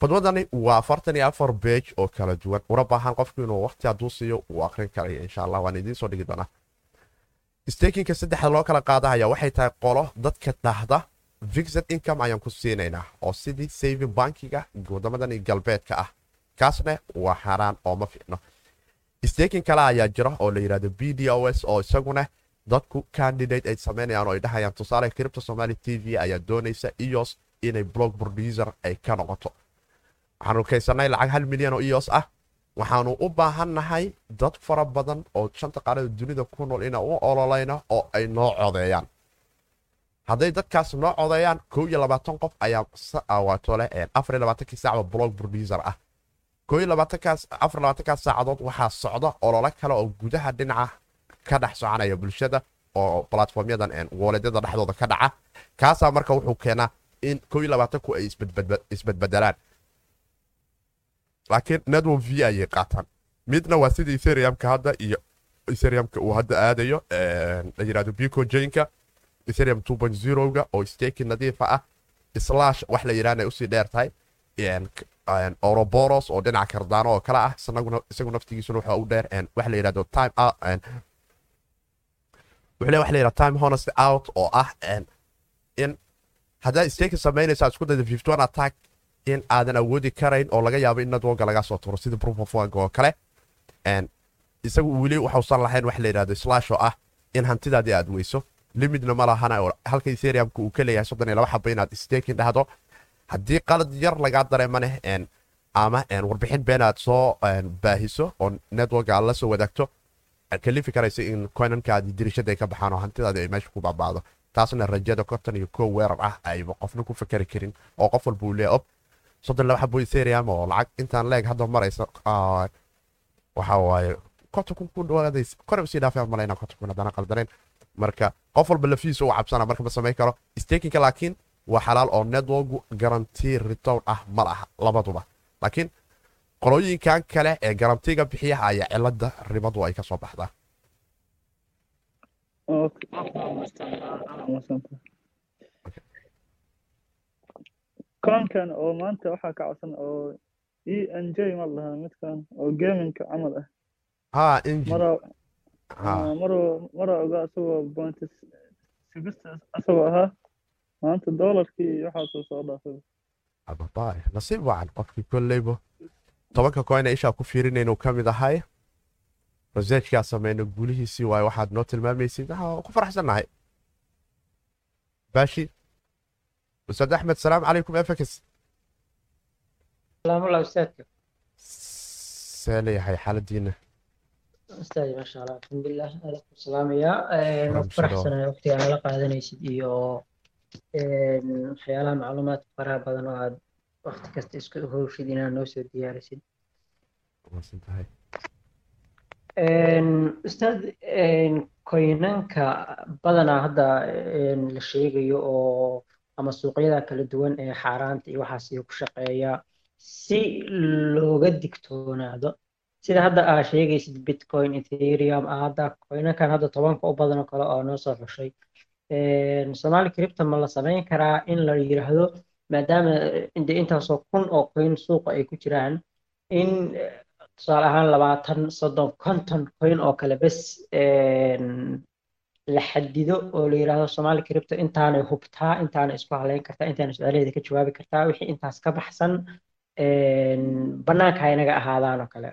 fadwadani waa afartan iyo afar beej oo kala duwan una baahan qofku inuu waqti hadduu siiyo uu akrin karaya insha allah waan idiin soo dhigi doonaa stakinka saddexda loo kala qaadahaya waxay tahay qolo dadka dhahda fixed income ayaan ku siinaynaa oo sidii saving bankiga wadamadan galbeedka ah. Kaasna waa xaaraan oo ma fiicno. Staking kale ayaa jira oo la yidhahdo b d o s oo isaguna dadku candidate ay samaynayaan oo ay dhahayaan. Tusaale kiribta somali t v ayaa doonaysa ios inay blog producer ay ka noqoto. Waxaanu kaysanay lacag hal milyan oo ios ah. Waxaanu u baahannahay dad fara badan oo shanta qaarada dunida ku nool ina u ololayno oo ay noo codeeyaan hadday dadkaas noo codeeyaan kow iyo labaatan qof ayaa waato leh afar iyo labaatankii saacba blog producer ah. Iyo labaatankaas afar labaatankaas saacadood waxaa socda olole kale oo gudaha dhinaca ka dhex soconaya bulshada oo platformyadan wooledyada dhexdooda ka dhaca. Kaasaa marka wuxuu keenaa in iyo labaatanku ay isbadbedelaan laakiin network v ayay qaataan. Midna waa sida ethereumka hadda iyo ethereumka uu hadda aadayo la yiraahdo bico jainka ethereum 2.0ga oo staki nadiifa ah slash wax la yidhahna u sii dheer tahay oroboros oo dhinaca kardaano oo kale ah isagu naftigiisuna waxa u dheer wax la yidhahdo time wuxuu wax la yidhahdo time honest out oo ah in haddaad staki samaynaysaa isku dayda fifty one attack in aadan awoodi karayn oo laga yaabo in networka laga soo turo sida proof of work oo kale isagu weli waxuusan lahayn wax la yidhahdo slash oo ah in hantidaadii aad weyso limitna ma lahana oo halka ethereumka uu ka leeyahay soddon iyo laba xaba inaad staking dhahdo. Haddii qalad yar lagaa dareemaneh ama warbixin been aad soo baahiso oo network aad la soo wadaagto kalifi karaysa in coinankaadi dirishada ka baxaan oo hantidaadi ay meesha ku baabaado taasna rajada konton iyo kow weerar ah ayba qofna ku fakeri karin oo qof walba leeya ob soddon laba xabo ethereum oo lacag intaan leeg hadda maraysa waxa waaye konton kun ku dhawaadays kore u sii dhaafay malayna konton kun haddana qaldanayn marka qof walba lafihiisa u cabsana marka ma samayn karo stakinka laakiin waa xalaal oo networku garanti return ah ma laha labaduba laakiin qolooyinkan kale ee garantiga bixiyaha ayaa cilada ribadu ay ka soo baxdaa koonkan oo maanta waxaa ka codsan oo e n j ma lahaa midkan oo gaminka camal ah mar oga isagoo bointi sibista asagoo ahaa maanta doolarkii iyo soo dhaafay ababae nasiib wacan qofkii kolleybo tobanka koyna ishaa ku fiirina inuu ka mid ahay roseejkaa sameyna guulihiisii waayo waxaad noo tilmaamaysid ku faraxsannahay baashi ustaad axmed salaamu calaykum efekas salaamullah ustaadka see xaaladiina ustaad maasha allah alxamdulilah aad ku salaamayaa faraxsana waqtiga aad nala qaadanaysid iyo waxyaalaha macluumaadka faraha badan oo aad waqti kasta isku howshid inaad noo soo diyaarisid ustaad koynanka badanaa hadda la sheegayo oo ama suuqyada kala duwan ee xaaraanta iyo waxaas iyo ku shaqeeya si looga digtoonaado sida hadda aa sheegaysid bitcoin ethereum ah hadda coinankan hadda tobanka u badan oo kale oo noo soo xushay. Somali crypto ma la samayn karaa in la yiraahdo maadaama inde intaasoo kun oo coin suuqa ay ku jiraan in tusaale ahaan labaatan soddon konton coin oo kale bes la xadido oo la yiraahdo Somali crypto intaanay hubtaa intaanay isku halayn kartaa intaanay su'aalaheeda ka jawaabi kartaa wixii intaas ka baxsan een, banaanka ha inaga ahaadaan oo kale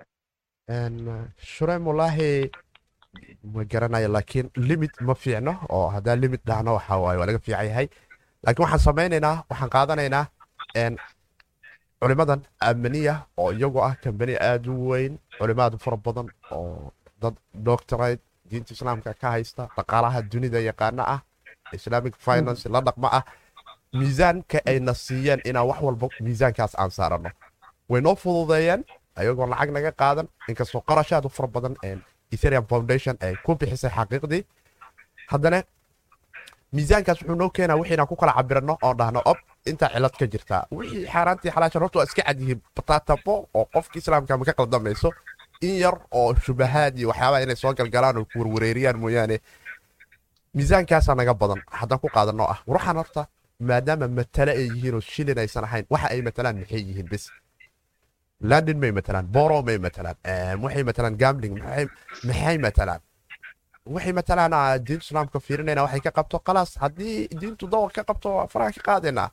Een, shureen wallaahi ma garanayo laakiin limit ma fiicno oo haddaan limit dhahno waxa waa laga fiican yahay. Laakiin waxaan samaynaynaa waxaan qaadanaynaa een, culimadan amaniya oo iyagoo ah kambani aad u weyn culimaad fara badan oo dad doctorate diinta islaamka ka haysta dhaqaalaha dunida yaqaana ah islamic finance la dhaqma ah. Miisaanka ayna siiyeen inaan wax walba miisaankaas aan saarano. Way noo fududeeyeen ayagoo lacag naga qaadan inkastoo qarashaad u fara badan een, ethereum foundation ay ku bixisay xaqiiqdii. Haddana miisaankaas wuxuu noo keenaa wixiinaan ku kala cabirano oon dhahno ob intaa cilad ka jirtaa wixii xaaraantii xalaashan horta waa iska cadyihiin bataatabo oo qofka islaamka ma ka qaldamayso in yar oo shubahaad iyo waxyaabaha inay soo galgalaan oo ku warwareeriyaan mooyaane. Miisaankaasaa naga badan. Haddaan ku qaadano ah. Ruuxan horta maadaama matale ay yihiin oo shilin aysan ahayn waxa ay matalaan maxay yihiin bis london may matalaan boro may matalaan waxay matalaan gambling maxay matalaan waxay matalaan diinta islaamka fiirinayna waxay ka qabto khalaas haddii diintu dawar ka qabto faraha ka qaadaynaa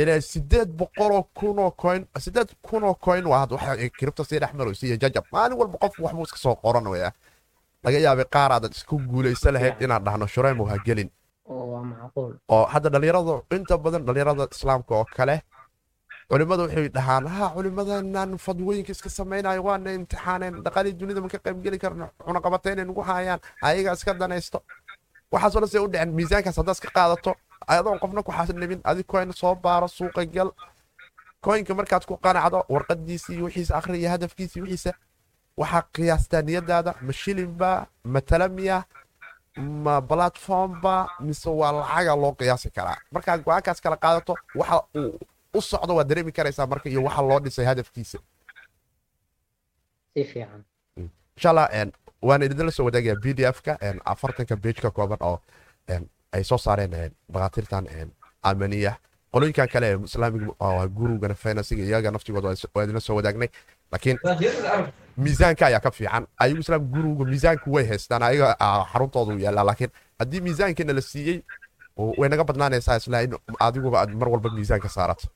ilaa sideed boqoloo kunoo coin sideed kunoo coin waa hadda waxa kiribta sii dhex iyo jajab maalin walba qof waxbuu iska soo qoran waya laga yaabay qaar aadan isku guulaysa lahayd inaan dhahno shureymu ha gelin oo hadda dhalinyarada inta badan dhalinyarada islaamka oo kale culimmadu waxay dhahaan ha culimmadanaan fadwooyinka iska samaynayo waana imtixaaneen dhaqaalii dunida ma ka qaybgeli karno cunaqabatayna nagu hayaan ayaga iska danaysto. Waxaasoo dhan u dhicin miisaankaas haddaad iska qaadato adoon qofna ku xasanibin adig coin soo baaro suuqa gal coinka markaad ku qanacdo warqadiisa iyo wixiisa akhri iyo hadafkiisa iyo wixiisa waxaa qiyaastaa niyadaada ma shilinba ma talamiya ma platformba mise waa lacaga loo qiyaasi karaa. Markaad go'aankaas kala qaadato waxa uu u socdo waad dareemi karaysaa marka iyo waxa loo dhisay hadafkiisa. Si fiican. Insha allah een, waan idinla soo wadaagayaa b d f-ka afartanka page ka kooban oo ay soo saareen een, dhakhaatiirtan amaniya qolooyinkan kale oo gurugana finansiga iyaga naftigooda waa idinla soo wadaagnay laakiin miisaanka ayaa ka fiican. Ayagu islaam guruga miisaanku way haystaan ayaga xaruntoodu yaallaa laakiin haddii miisaankiina la siiyey way naga badnaanaysaa isla in adiguba aad mar walba miisaanka saarato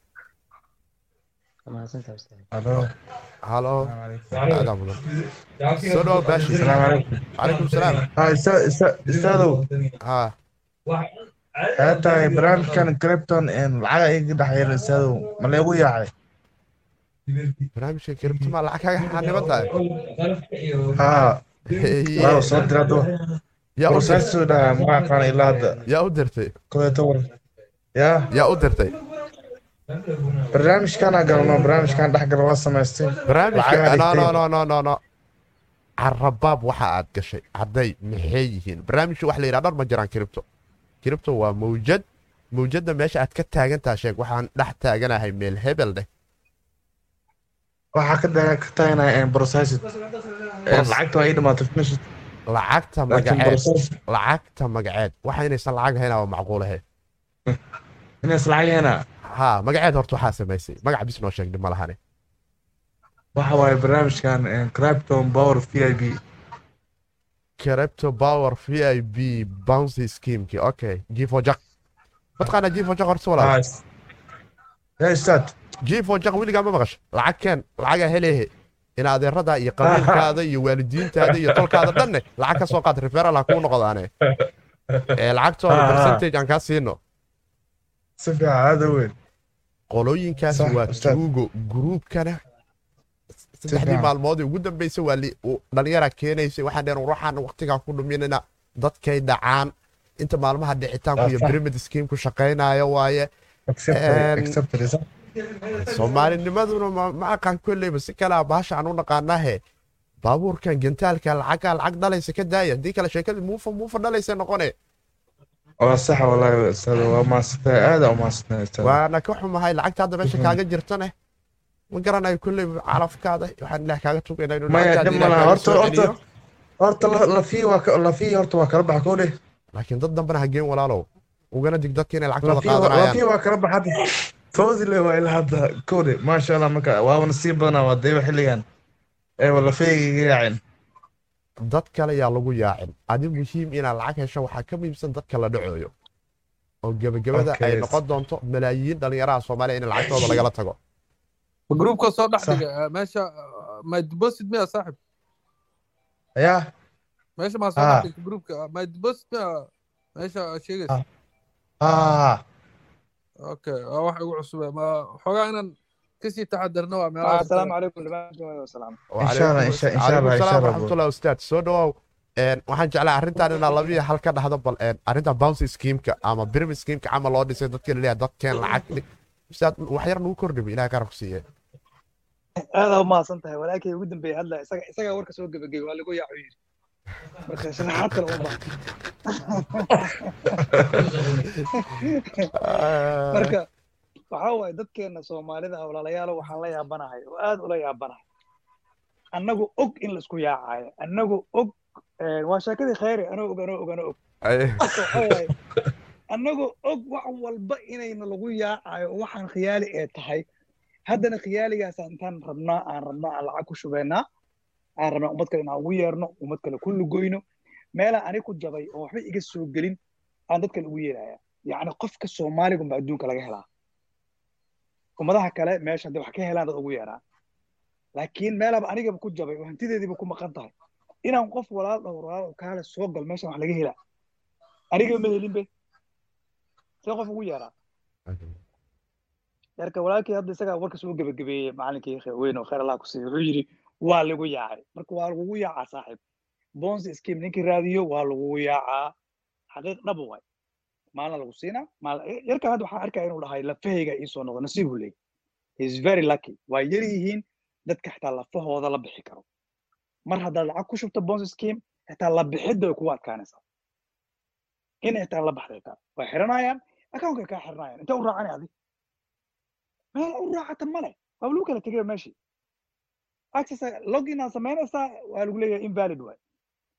tahay barnaamijkan cripton lacaga iga dhexyara saadow ma leegu yaacay barnaamijka cripton ma lacag kaga xaniban tahay haa soo diraado yaa u soo dhaha ma aqaan ilaa hadda yaa u dirtay yaa yaa u dirtay barnaamijkaan galno barnaamijkaan dhexgal waa samaystay. Carabaab waxa aad gashay hadday maxay yihiin? Barnaamijka waxa la yidhaha dhar ma jiraan kiribto. Kiribto waa mawjad mawjadda meesha aad ka taagantaha sheeg waxaan dhex taaganahay meel hebel dheh waxaa ka taaganahay brosasid lacagta waa ii dhamaatay finishid lacagta magaceed lacagta magaceed. Waxa inaysan lacag hayna waa macquulahay inaysan lacag hayna ha magaceed horta waxaa samaysay. Magac bis noo sheegni ma lahane waxa waaye barnaamijkan cripton power v i b. Cripto power v i b bouncy schemeki okay gifo jak mataqaanaa gifo jak horta walaal? Ya ustaad gifo jak weligaa ma maqasho lacag keen lacagaa helehe in adeerada iyo qabiilkaada iyo waalidiintaada iyo tolkaada dhanne lacag ka soo qaad referal ha kuu noqdaane ee lacagtooda percentage aan kaa siino si fiican aada u weyn qolooyinkaas waa tuugo gruubkana saddexdii maalmood ugu dambeysay waa dhallinyara keenaysay waxaan dheen ruuxaan waqtigaa ku dhuminina dadkay dhacaan inta maalmaha dhicitaanku iyo pyramid scheme ku waaye soomaalinimaduna ma- aqaan kolleyba si kalea baasha aan u naqaanahe baabuurkan gentaalka lacagaa lacag dhalaysa ka daaya haddii kale sheekadii muufa muufa dhalaysa noqone waa sax wallaahi ustaad waa maasantay aada u maasantay ustaad waana ka xumahay lacagta hadda meesha kaaga jirtane ma garanayo kolley calafkaada waxaan ilaah kaaga kaaga horta waa kala baxa kowdhe laakiin dad dambena ha geen walaalow. Ugana dig dadka inay lacagtooda lafii waa- kala baxa hadda toodile waa ilaa hadda kowdhe maasha allah marka waabana sii badanaa waa dayba xilligan. Eewa lafeega iga yaaceen dad kale yaa lagu yaacin. Adi muhiim inaad lacag hesho waxaa ka muhiimsan dadka la dhacooyo. Oo gebagabada ay noqon doonto malaayiin dhallinyaraha soomaaliya in lacagtooda lagala tago. Gruubka soo dhex eh, meesha eh, my deposit miya saaxib. Ya meesha maa soo dhex gruubka my deposit miya meesha eh, sheegaysa. Ah. Ah. Okay waa wax igu cusube ma xoogaa inaan ka sii taxadarna waa asalaamu calaykum dhamaan inshallah raxmatullahi ustaad soo dhawaaw waxaan jeclaa arrintan inaa labiya hal ka dhahdo bal arrintan bouncy schemeka ama pyramid schemeka camal loo dhisay dadka la leeyahay dadkeen lacag ustaad wax yar nagu kordhiba ilaha garabku siiye aadaa umahadsan tahay walaalkay ugu dambeeya hadla isaga isagaa warka soo gebagey waa lagu yaacu yiri marka sharaxaad kale uma baahan marka waxaa waaye dadkeena soomaalida walaalayaalo waxaan la yaabanahay oo aad ula yaabanahay. Annagu og in la isku yaacayo annagu og eh, waa sheekadii khayri anoo og anoo og anoo og. Annagu og wax walba inayna lagu yaacayo oo waxaan khiyaali ee tahay. Haddana khiyaaligaas intaan rabnaa aan rabnaa aan lacag ku shubeynaa aan rabnaa ummad kale inaan ugu yeerno ummad kale ku lugoyno. Meelaa ani ku jabay oo waxba iga soo gelin aan dad kale ugu yeeraya. Yacni qofka soomaaligunba adduunka laga helaa ummadaha kale meesha hadday wax ka helaan dad ugu yeeraa laakiin meelaaba anigaba ku jabay oo hantideediiba ku maqan tahay. Inaan qof walaal dhowr walaal kaale soo gal meeshan wax laga helaa anigaba ma helinbe see qof ugu yeeraa yarka walaalkii hadda isagaa warka soo gebagabeeyey macalinkii weyn oo khayr allah ku siiyo wuxuu yidhi waa lagu yaacay. Marka waa lagugu yaacaa saaxiib bonsi scheme ninkii raadiyo waa lagugu yaacaa. Xaqiiq dhaba waay maalin lagu siinaa maal yarkan hadda waxaan arkaya inuu dhahay lafahayga iisoo noqdo nasiibu leey is very lucky. Waa yar yihiin dadka xitaa lafahooda la bixi karo mar haddaad lacag ku shubto bonsi scheme xitaa la bixidda way kugu adkaanaysaa inay xitaa la xitaa way xiranayaan accountay kaa xiranayaan intee u raacani adi meel u raacata male waa lagu kala tegay meeshii access login aan samaynaysaa waa lagu leeyahay invalid waay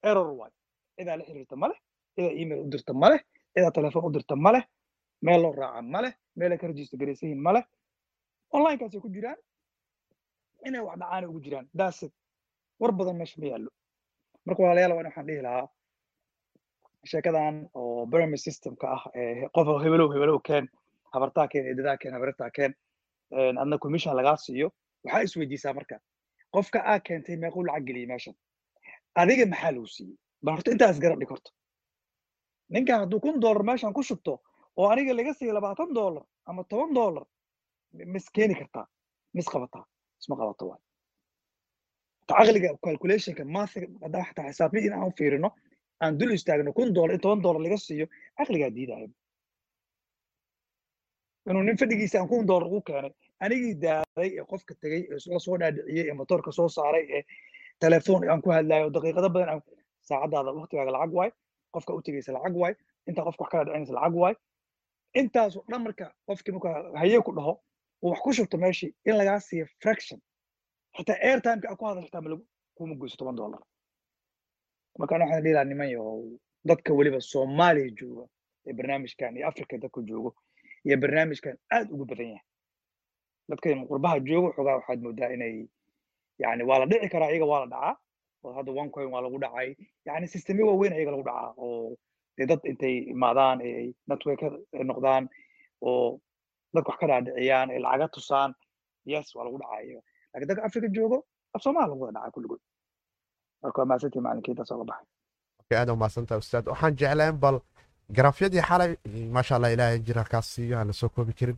error waay cidaa la xiriirta male cidaa email u dirta male cidaa telefoon u dirta male meel loo raaca male meel ay ka register garaysan yihiin male. Onlinekaasay ku jiraan inay wax dhacaana ugu jiraan daasid war badan meesha ma yaallo marka walaalayaal waan waxaan dhihi lahaa sheekadan oo pyramid systemka ah qof hebelow hebelow keen habartaa keen eedadaa keen habartaa keen adna commission lagaa siiyo waxaa isweydiisaa marka qofka aa keentay meequu lacag geliyey meeshan adiga maxaa lagu siiyey bal horta intaa isgarab dhig horta ninkan hadduu kun dollar meeshan ku shubto oo aniga laga siiyo labaatan dollar ama toban dollar mis keeni kartaa mis qabataa isma qabato waay. Caqliga calculationka mathiga haddaan xataa xisaabni in aan fiirino aan dul istaagno kun dollar in toban dollar laga siiyo caqligaa diidaya inuu nin fadhigiisa aan kun dollar ugu keenay anigii daaday ee qofka tegey ee la soo dhaadhiciyey ee motoorka soo saaray ee telefoon aan ku hadlayo daqiiqado badan saacadaada waqtigaaga lacag waay qofka u tegeysa lacag waay intaa qofka wax kala dhicinaysa lacag waay intaasoo dhan marka qofkii marka hayee ku dhaho uu wax ku shubto meeshii in lagaa siiyo fraction xitaa airtimeka ku hadal xitaa malagu kuma goyso toban dollar marka ana waxaan dhihi lahaa niman yahow dadka weliba soomaaliya jooga ee barnaamijkan iyo africa dadka joogo iyo barnaamijkan aad ugu badan yahay dadkan qurbaha jooga xogaa waxaad moodaa inay yani waa la dhici karaa iyaga waa la dhacaa oo hadda one coin waa lagu dhacay. Yani systemyo waaweyn iyaga lagu dhacaa oo dee dad intay imaadaan ay network noqdaan oo dadka wax ka dhaadhiciyaan ay lacaga tusaan yes waa lagu dhacaa laakiin dadka africa joogo af soomaha lagu wada dhacaa kulligood. Marka waa mahadsantii oga baxay. Aad umahadsantaha ustaad. Waxaan jeclaan bal garaafyadii xalay maasha allah ilaahay jirarkaas siiyo aan la koobi karin.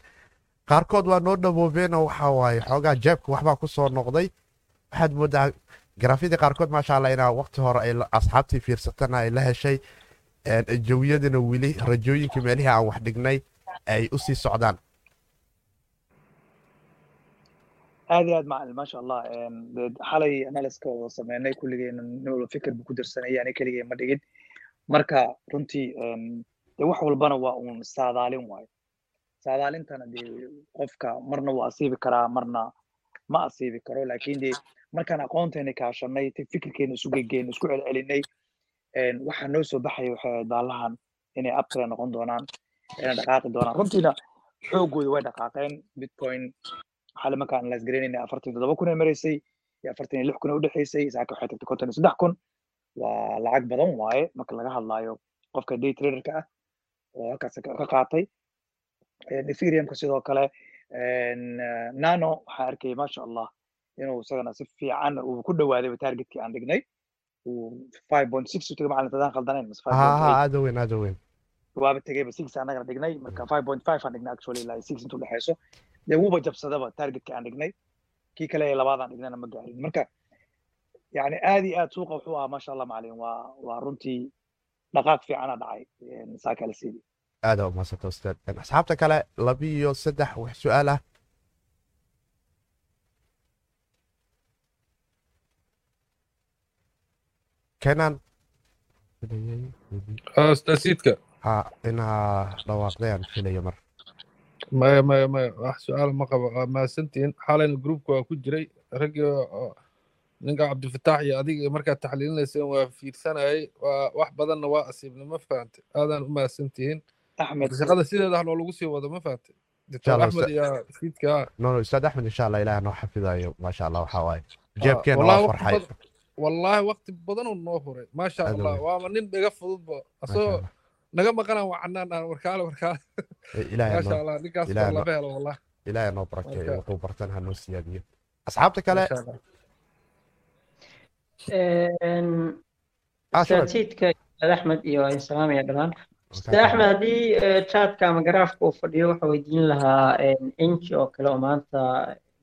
Qaarkood waa noo dhawoobeen oo waxa waaye xoogaa jeebka waxbaa ku noqday. Waxaad moodaa garaafyadii qaarkood maasha allah inaa waqti hore ay asxaabtii fiirsatana ay la heshay jawiyadina weli rajooyinkii meelihii aan wax dhignay ay u socdaan. Aad iyo aad macalin maasha allah xalay analyska wada sameynay kulligeena walba fikir buu ku dirsanaya ani keligay ma dhigin. Marka runtii de wax walbana waa uun saadaalin waayo. Saadaalintana dee qofka marna waa asiibi karaa marna ma asiibi karo laakiin dee markaan aqoonteena kaashanay ti fikirkeena isu gegeen isku celcelinay waxaa noo soo baxaya waxay ahayd baalahan inay abtira noqon doonaan inay dhaqaaqi doonaan. Runtiina xoogooda way dhaqaaqeen. Bitcoin waxaa markaan las garaynayna afartan toddoba kun ay maraysay iyo afartan iyo lix kun ay udhexaysay saaka waxay tagtay konton iyo saddex kun. Waa lacag badan waaye marka laga hadlaayo qofka day traderka ah oo halkaas ka qaatay. Ethereumka sidoo kale nano waxaan arkayay maasha allah inuu isagana si fiican uu ku dhawaaday targetkii aan dhignay five point six u tegay macalin tadaan khaldanayn eight. aada weyn aada weyn waaba tegayba six annagana dhignay marka five point five aan dhignay actually ilaa six intuu dhexayso dee wuuba jabsadaba targetkii aan dhignay kii kale ee labaadaan dhignayna ma gaarin marka yani aad iyo aad suuqa wuxuu ahaa maasha allah macalin waa waa runtii dhaqaaq fiicana dhacay saa kale sidii aada umahadsanta ustaad asxaabta kale laba iyo saddex wax su'aal ah kenan. Stasiidka ha inaa dhawaaqdayaan filaya mar. Maya maya maya wax su'aal ma qabo waa mahadsantihiin xalayna groupka waa ku jiray. Raggii ninka cabdifataax iyo adiga markaad taxliilinayseen waa fiirsanayay waa wax badanna waa asiibna ma fahante aadaan u mahadsantihiin axmed. Shaqada sideeda ah noolagu sii wado ma fahante doctor Allah, axmed iyo fiidka no no ustaad axmed insha allah ilaah noo xafidayo. Maasha allah waxaa waaye. Ah, jeebkeena waa farxay wallaahi waqti badanuu noo huray maasha allah. waaba nin dhaga fududba asagoo naga maqanaan wacanaan aan warkaale warkaale. Maasha noo allah ninkaas lama helo wallah ilaahay noo barakeeyo wuxuu bartan ha noo siyaadiyo. Asxaabta kale allah. Ah ustaad axmed iyo ay salaamaya dhammaan ustaad axmed haddii eh, chatka ama garaafka uu fadhiyo waxaa weydiin lahaa inji oo kale oo maanta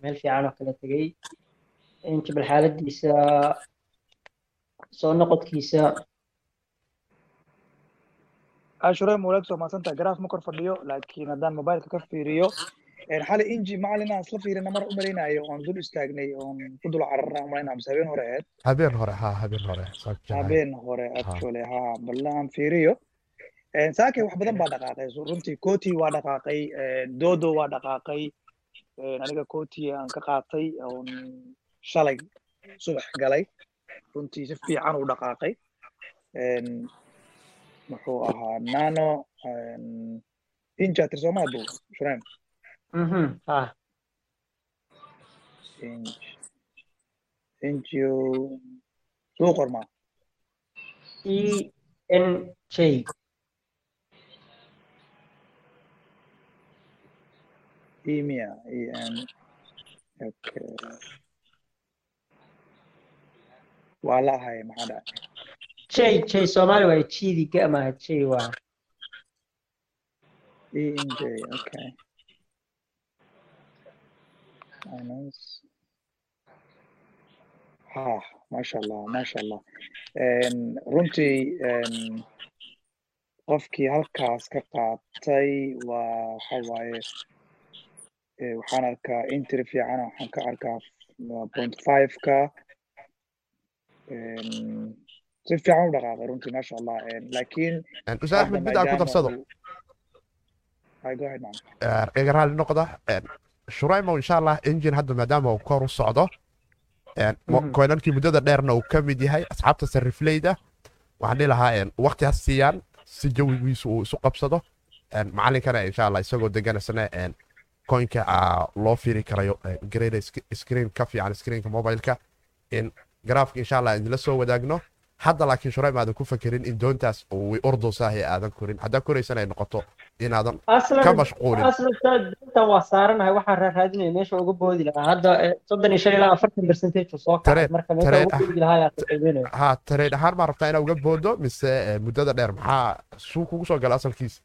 meel fiican oo kale tegey inji bal xaaladiisa soo noqodkiisa ashure muleeg soo maadsantaha garaaf ma kor fadhiyo laakiin haddaan mobileka ka fiiriyo xalay inji macalin aan isla fiirina mar u malaynayo oon dul istaagnay oon ku dul cararna umalayna mise habeen hore ahayd habeen hore ha habeen hore. Habeen hore actually ha. Balla aan fiiriyo saakay wax badan baa dhaqaaqay runtii koti waa dhaqaaqay dodo waa dhaqaaqay aniga koti aan ka qaatay oon shalay subax galay runtii si fiican u dhaqaaqay. Muxuu ahaa nano inja tirsomaa bu shureen Mhm, inj injio suu qormaa. E n j. Emia en okay waa la ahay maxaa dhacay j j soomaali waa jidi gamaha j waa ENJ, okay. Finance. Ha, masha Allah, masha Allah. Runtii qofkii halkaas ka qaatay waa waxa waaye eh, waxaan arkaa entry fiican waxaan ka arkaa point five-ka En, si fiican u dhaqaaqay runtii masha Allah laakiin Een, ustaad axmed mid aan ku man. iga raali noqda shuraymo insha allah engine hadda maadaama uu kor u socdo koynankii muddada dheerna uu ka mid yahay asxaabta sarifleyda waxaan dhihi lahaa waqti ha siiyaan si jawigiisu uu isu qabsado macalinkana insha allah isagoo deganasana coinka aa loo fiiri karayo grade screen ka fiican screenka mobileka in garaafka insha allah idinla soo wadaagno. Hadda laakiin shuraym aadan ku fakerin in doontaas uu ordosaahi aadan korin. Haddaa koraysan ay noqoto inaadan ka aslan mashquulin. Aslan ustaad intan waa saaranahay. Waxaan raaraadinaya meesha uga boodi lahaa. Hadda eh, soddon iyo shan ilaa afartan percentage uu soo kacay. Tareen- marka meesha tareen uga boodi lahaa ayaa qiimeynaya ha tareed ahaan maa rabtaa inaa uga boodo mise eh, muddada dheer? Maxaa suu kugu soo gala asalkiisa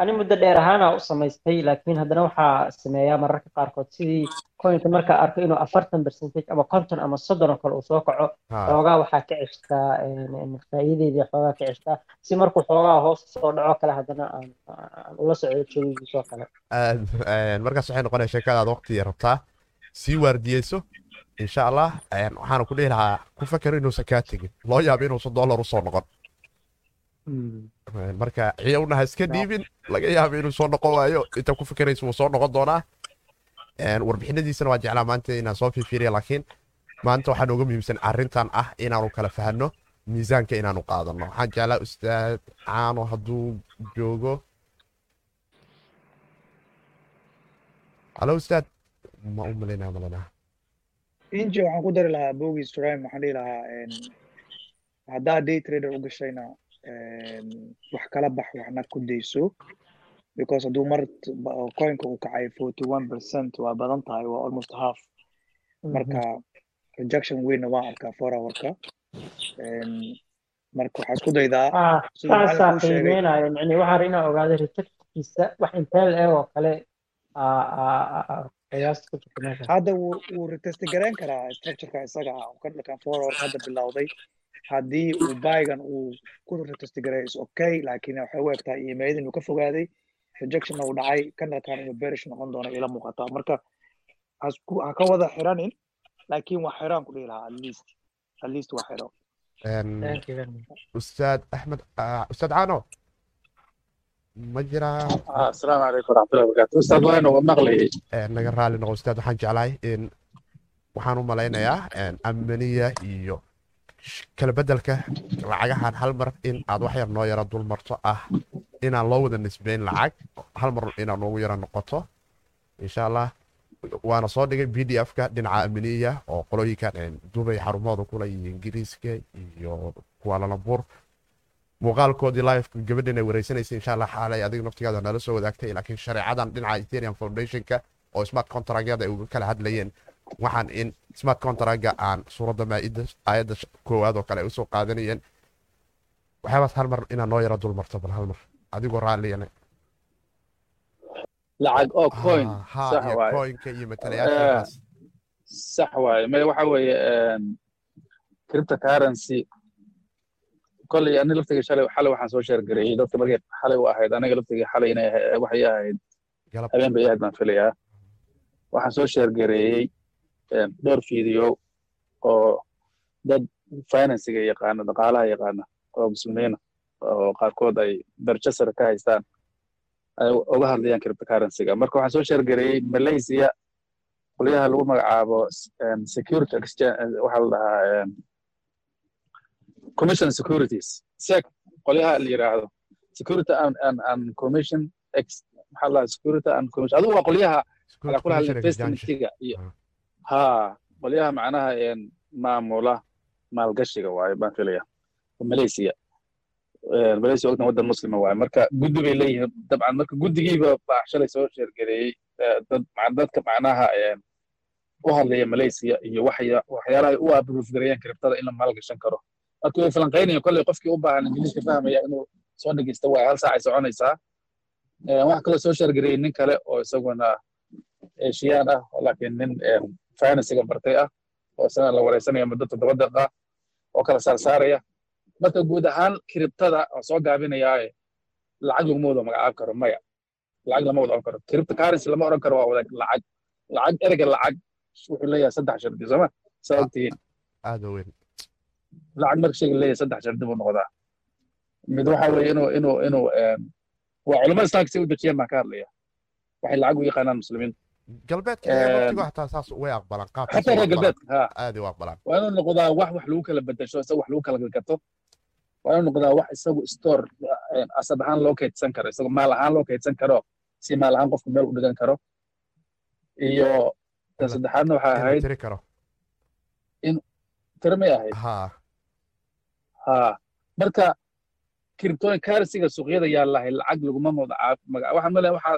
ani muddo dheer ahaana u samaystay laakiin haddana waxaa sameeyaa mararka qaarkood sidii coinka markaa arko inuu afartan percentage ama konton ama soddon oo kale uu soo kaco xoogaa waxaa ka ceshtaa faa'iidadeedii xoogaa ka ceshtaa si markuu xoogaa hoos soo dhaco kale haddana aan ula socdo joogigiisoo kale. Markaas waxay noqonaya sheekadaada waqtiga rabtaa. Sii waardiyeyso insha allah waxaana ku dhihi lahaa ku fakar inuusan kaa tegin loo yaabo inuusan dollar u soo noqon marka ciyowna ha iska dhiibin laga yaabo inuu soo noqon waayo inta ku fakaraysa wuu soo noqon doonaa. Warbixinadiisana waa jeclaa maanta inaan soo fiiriya laakiin maanta waxaa nooga muhiimsan arrintan ah inaanu kala fahanno miisaanka inaanu qaadano. Waxaan jeclaa ustaad caano hadduu joogo. Halo ustaad. Ma u malaynaa malaynaa inji waxaan ku dari lahaa bogies rime waxaan dhihi lahaa haddaa day trader u gashayna wax kala bax waxna ku dayso because hadduu mar coinka uu kacay forty one percent waa badan tahay waa almost half. Marka rejection weynna waan arkaa four hourka. Marka waxaa isku daydaa ah saasaa qiimeynayo micni waxaan rabaa inaan ogaado returkiisa wax intee la eg oo kale hadda wuu retest gareyn karaa structureka isaga ah oo ka dhakan four hour hadda bilowday haddii uu buygan uu ku retest gareeyo is okay laakiin waxay u egtahay iimayada inuu ka fogaaday rejectionna uu dhacay kanalkan inuu bearish noqon doono ila muuqataa marka ha ka wada xiranin laakiin waa xiraan ku dhihi lahaa at least at least waa xiro. Ustaad axmed ah, ustaad caano ma jiraa Ah, asalaamu calaykum waraxmatullahi wabarakaatu ustaad waan uga maqlayay naga raali noqo ustaad waxaan jeclahay in waxaan u malaynayaa amaniya iyo kala bedelka lacagahan hal mar in aad wax yar noo yara dul marto ah inaan loo wada nisbeyn lacag hal mar inaan noogu yara noqoto. Insha allah waana soo dhigay b d f-ka dhinaca amaniya oo qolooyinkan dubay xarumahooda kula iyo ingiriiska iyo kuwaalalambur muuqaalkoodii liveka gabadhan ay insha allah xaalay adiga naftigaada nala soo wadaagtay laakiin shareecadan dhinaca ethereum foundationka oo smart contractyada ay uga kala hadlayeen waxaan in smart contractga aan suuradda maa'ida aayadda koowaad oo kale ay u soo qaadanayeen. Waxyaabaas hal mar inaan noo yara dul marto bal hal mar. Adigoo raalliyana lacag oo coin. sax iyo waaye coinka iyo matalayaashaas sax waaye maya waxa weeye cryptocurrency. Kolley ani laftiga shalay xalay waxaan soo sheergareeyey dadka markay xalay u ahayd aniga laftiga xalay inay ahay- waxay ahayd. Habeen bay ahayd baan filayaa waxaan soo sheergareeyey dhowr fiideo oo dad financiga yaqaana dhaqaalaha yaqaana oo muslimiina oo qaarkood ay darajo sare ka haystaan ay uga hadlayaan cryptocurrencyga. Marka waxaan soo sheergareeyey malaysia qolyaha lagu magacaabo security exchange waxaa la dhahaa commission securities. Sec qolyaha la yiraahdo security and, and, and commission ex maxaa la security and commission adigu waa qolyaha ala kula hadla investmentiga iyo Ah. Ha qolyaha macnaha maamula maalgashiga waaye baan filaya malaysia. Malaysia ogtan waddan muslima waaye. Marka guddi bay leeyihiin. Dabcan marka guddigiiba baa shalay soo sheergareeyey dadka macnaha u hadlaya malaysia iyo waxya- waxyaalaha u approve gareeyaan kriptada in la maalgashan karo. Marka way falanqaynayaan kolley qofkii u baahan ingiliiska fahmaya inuu soo dhegeysta waaye hal saacay soconaysaa. Waxaa kaloo soo sheergareeyey nin kale oo isaguna eshiyaan ah laakiin nin een, financiga bartay ah. Oo isagana la wareysanaya muddo toddoba daqiiqa ah oo kala saarsaaraya. Marka guud ahaan kriptada oo soo gaabinayaaye lacag laguma wada magacaabi karo maya. Lacag lama wada oran karo cryptocurrency lama oran karo waa wada lacag. Lacag ereyga lacag. Wuxuu leeyahay saddex shardi sooma saa ogtihiin lacag marka shayga leeyahay saddex shardi buu noqdaa. Mid waxa weeye inuu inuu inuu waa culamada islaamka si u dejiyeen baan ka hadlaya. Waxay lacag u yaqaanaan muslimiinta galbeedka Een, waqtigu hataa saas way aqbalaan qaabkaas xataa reer galbeedka ha aada u aqbalaan waa inuu noqdaa wax wax lagu kala bedesho isaga wax lagu kala gato waa inuu noqdaa wax isagu store asad ahaan loo kaydsan karo isagu maal ahaan loo kaydsan karo si maal ahaan qofku meel u dhigan karo iyo ta Ila- saddexaadna waxay in la ahayd karo tira may ahayd ha marka cryptocurrency-ga suuqyada yaa lahay lacag laguma magacaab maga waxaan male waxaa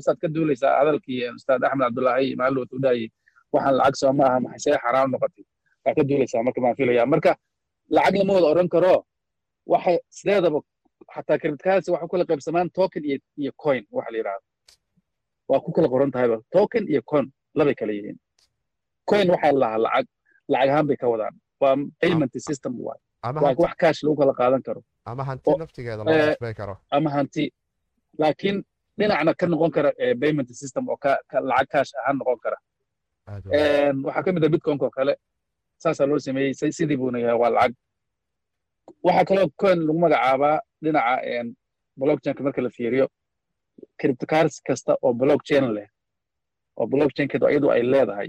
ustaad ka duulaysaa hadalkii ustaad axmed cabdullaahi maalin watu dhaayay waxaan lacag soo ma aha maxay see xaraam noqotay? Waa ka duulaysaa marka baan filayaa. Marka lacag lama wada odhan karo. Waxay sideedaba xataa cryptocurrency waxay kala qaybsamaan token iyo iyo coin waxa la yidhahdo waa ku kala qoran tahayba token iyo coin labay kala yihiin. Coin waxaa la lahaa lacag. Lacag ahaan bay ka wadaan. Waa payment system waay wax kaash lagu kala qaadan karo. ama hanti naftigeeda loo eh, nisbey karo. ama hanti. Laakiin dhinacna ka noqon kara eh, payment system oo lacag kaash ahaan noqon kara. Een, waxaa ka mid ah bitcoin oo kale saasaa loo sameeyey si- sidii buuna yahay waa lacag. Waxaa kaloo coin lagu magacaabaa dhinaca een, blockchainka marka la fiiriyo. Cryptocurrency kasta oo blockchain leh oo blockchainkeedu iyadu ay leedahay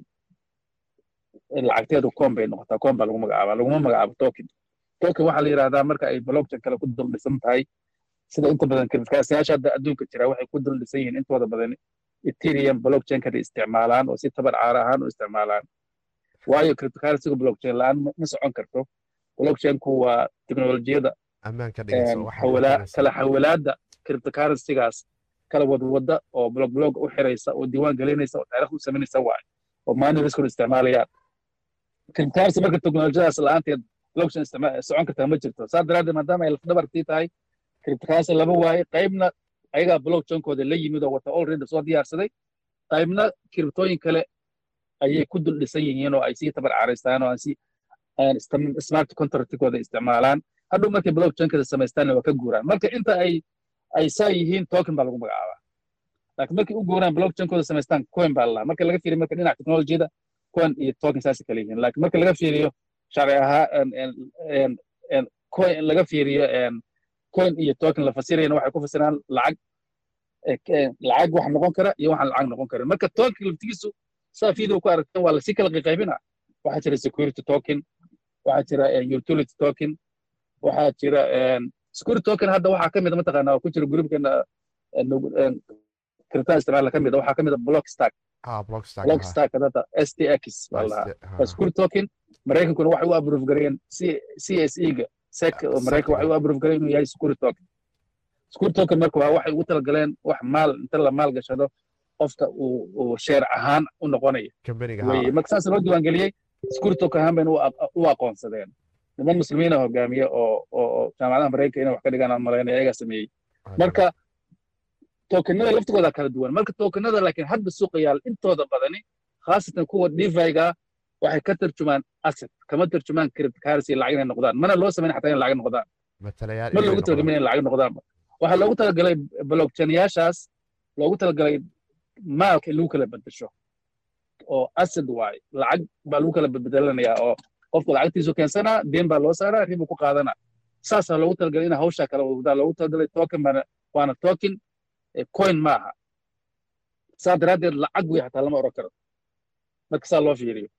lacagteedu coin bay noqotaa coin baa lagu magacaabaa laguma magacaabo token. Token waxaa la yidhahdaa marka ay blockchain kale ku dul dhisan tahay sida inta badan kirifkaasiyaasha hadda adduunka jira waxay ku dul dhisan yihiin intooda badan ethereum blockchain-kada isticmaalaan oo si tabar caar ahaan u isticmaalaan. Waayo cryptocurrency blockchain la'aan ma socon karto. Blockchainku waa teknolojiyada kala xawalaada cryptocurrency-gaas kala wadwada oo blog blog u xiraysa oo diiwaan gelinaysa oo taariikh u samaynaysa waayo oo maani riskun isticmaalayaan. Cryptocurrency marka teknolojiyadaas la'aanteed blockchain socon kartaa ma jirto. Saa daraaddeed maadaama ay lafdhabartii tahay cryptocurrency lama waaye qaybna ayagaa blockchainkooda la yimid oo wata already soo diyaarsaday. Qaybna kiribtooyin kale ayay ku dul dhisan yihiin oo ay sii tabar caaraystaan oo smart contractkooda isticmaalaan. Hadhow markay blockchainkada samaystaanna waa ka guuraan. Marka inta ay ay saa yihiin token baa lagu magacaabaa. Laakiin markay u guuraan blockchainkooda samaystaan coin baa lalahaa marka laga fiiriyo marka dhinaca technologiyada coin iyo token saasay kala yihiin. Laakiin marka laga fiiriyo sharci ahaa coin laga fiiriyo coin iyo token la fasirayana waxay ku fasiraan lacag eh, eh, lacag wax noqon kara iyo waxaan lacag noqon karin marka token laftigiisu saa video ku aragteen waa la sii kala qaybina waxaa jira security token waxaa jira eh, utility token waxaa jira security token hadda waxaa ka mid a mataqaanaa oo ku jira groupkeena kirtaan isticmaala ka waxaa ka mid a block stack. Ah blockstack block stack hadda stx waa security token maraykankuna waxay u approve gareeyeen CSE-ga SEC maraykan waxay u approve gareeyeen inuu yahay security token security token marka waa waxay ugu talagaleen wax maal inta la maal gashado qofka uu uu sheer ahaan u noqonayo marka saas loo diiwaangeliyey security token ahaan bayna u aq- u aqoonsadeen. Niman muslimiina hogaamiye oo oo oo jaamacadaha maraykanka inay wax ka dhigaan aan malaynaya ayagaa sameeyey. Marka tokenada laftigooda kala duwan. Marka tokenada laakiin hadda suuqa yaal intooda badani khaasatan kuwa defi-ga waxay ka tarjumaan asset kama tarjumaan cryptocurrency lacag inay noqdaan. Mana loo samayn xataa in lacag noqdaan. Ma loogu talagalin in lacag noqdaan. Waxaa loogu talagalay blockchain-yaashaas loogu talagalay maalka in lagu kala bedesho oo asset waaye lacag baa lagu kala bedbedelanayaa oo qofku lacagtiisu keensanaa deen baa loo saaraa ribuu ku qaadanaa saasaa loogu talagalay in hawshaa kala wadaan loogu talagalay token baana waana token eh, coin maaha. Saa daraaddeed lacag wey xataa lama oran karo. Marka saa loo fiiriyo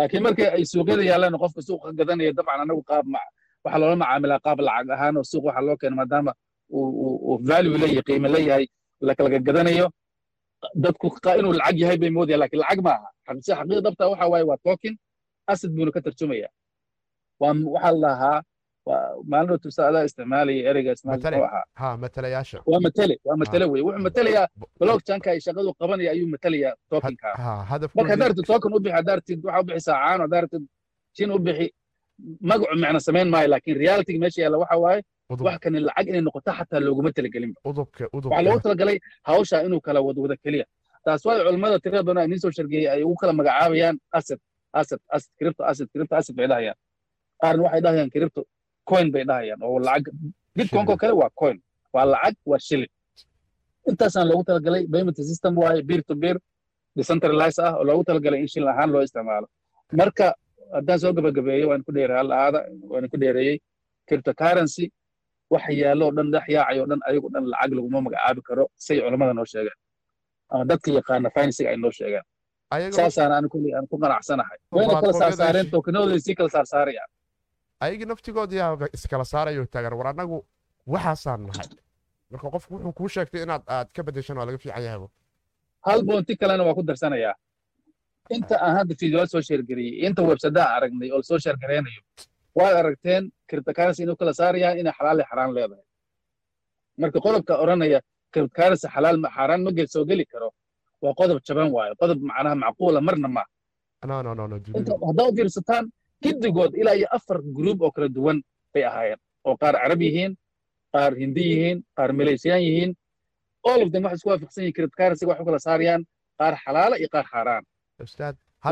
laakiin markii ay suuqyada yaalaan qofka suuqa gadanaya dabcan anagu qaab ma waxaa loola macaamilaa qaab lacag ahaan oo suuq waxaa loo keena maadaama uu value leeyahay qiime leeyahay la kala gadanayo. Dadku inuu lacag yahay bay moodayaan laakiin lacag maaha. Xaqsi xaqiiqa dhabta waxa waaye waa token asset buuna ka tarjumaya. Waa waxaa la lahaa maalin tubsa adaa isticmaalaya ereyga ismaal Matale. muxuu ahaa ha matalayaasha waa matele waa matele wey wuxuu matelayaa blockchainka ay shaqadu qabanaya ayuu matelayaa tokenka marka haddaa ratid token u bixi haddaa ratid waxaa u bixisaa caan haddaa ratid shin u bixi magacu micno samayn maayo laakiin reality meesha yaalla waxa waaye wax kani lacag inay noqoto xataa looguma talagelin udubka waxaa loogu talagalay hawsha inuu kala wadwada keliya taas waa culimmada tirada badan nin soo shargeeyey ay ugu kala magacaabayaan asset asset asset crypto asset crypto asset bay dhahayaan qaarna waxay dhahayaan crypto coin bay dhahayaan oo lacag bitcoinko kale waa coin. Waa lacag waa shilling intaasaan loogu talagalay payment system waaye peer to peer decentralized ah oo loogu talagalay in shilling ahaan loo isticmaalo. Marka haddaan soo gabagabeeyo waan ku dheeray hal aada waan ku dheereeyey cryptocurrency waxa yaallo oo dhan dhex yaacay oo dhan ayagu dhan lacag laguma magacaabi karo say culammada noo sheegeen ama dadka yaqaana finansiga ay noo sheegeen saasaan aan ku qanacsanahay wayna kala saarsaareen tokenadooda sii kala saarsaarayaan ayaga naftigoodii iskala saarayo taagan. War annagu waxaasaan nahay. Marka qofku wuxuu kuu sheegtay inaad aad ka bedeshan waa laga fiican yahayba hal boonti kalena waa ku darsanayaa. Inta aan hadda fiideo soo sheergariyey inta websadaha aragnay oo soo sheergareynayo waad aragteen cryptocurrency inuu kala saarayaan inay xalaal iyo xaraan leedahay. Marka qodobka odhanaya cryptocurrency xalaal ma xaaraan ma gel soo geli karo. Waa qodob jaban waayo qodob macnaha macquula marna ma. Haddaa u fiirsataan giddigood ilaa iyo afar group oo kala duwan bay ahaayeen oo qaar carab yihiin qaar hindi yihiin qaar maleysiyaan yihiin. All of them waxay isku waafaqsan yihiin cryptocurrency waxay u kala saarayaan qaar xalaala iyo qaar xaaraan.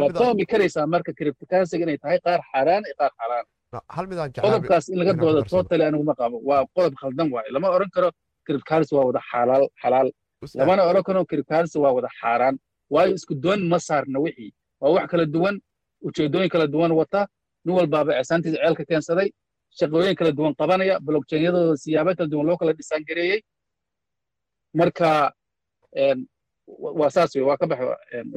Waad fahmi karaysaa marka cryptocurrency inay tahay qaar xaaraan iyo qaar jeclaabi qodobkaas in laga doodo totally anigu ma qabo waa qodob khaldan waaye lama oran karo cryptocurrency waa wada xalaal xalaal. Lamana oran karo cryptocurrency waa wada xaaraan. Waayo isku doon ma saarna wixii. Waa wax kala duwan ujeedooyin kala duwan wata nin walbaaba ceesaantiisa ceelka keensaday shaqooyin kala duwan qabanaya blockchainyadooda siyaabo kala duwan loo kala dhisaan gareeyey marka waa saas wey waa ka bax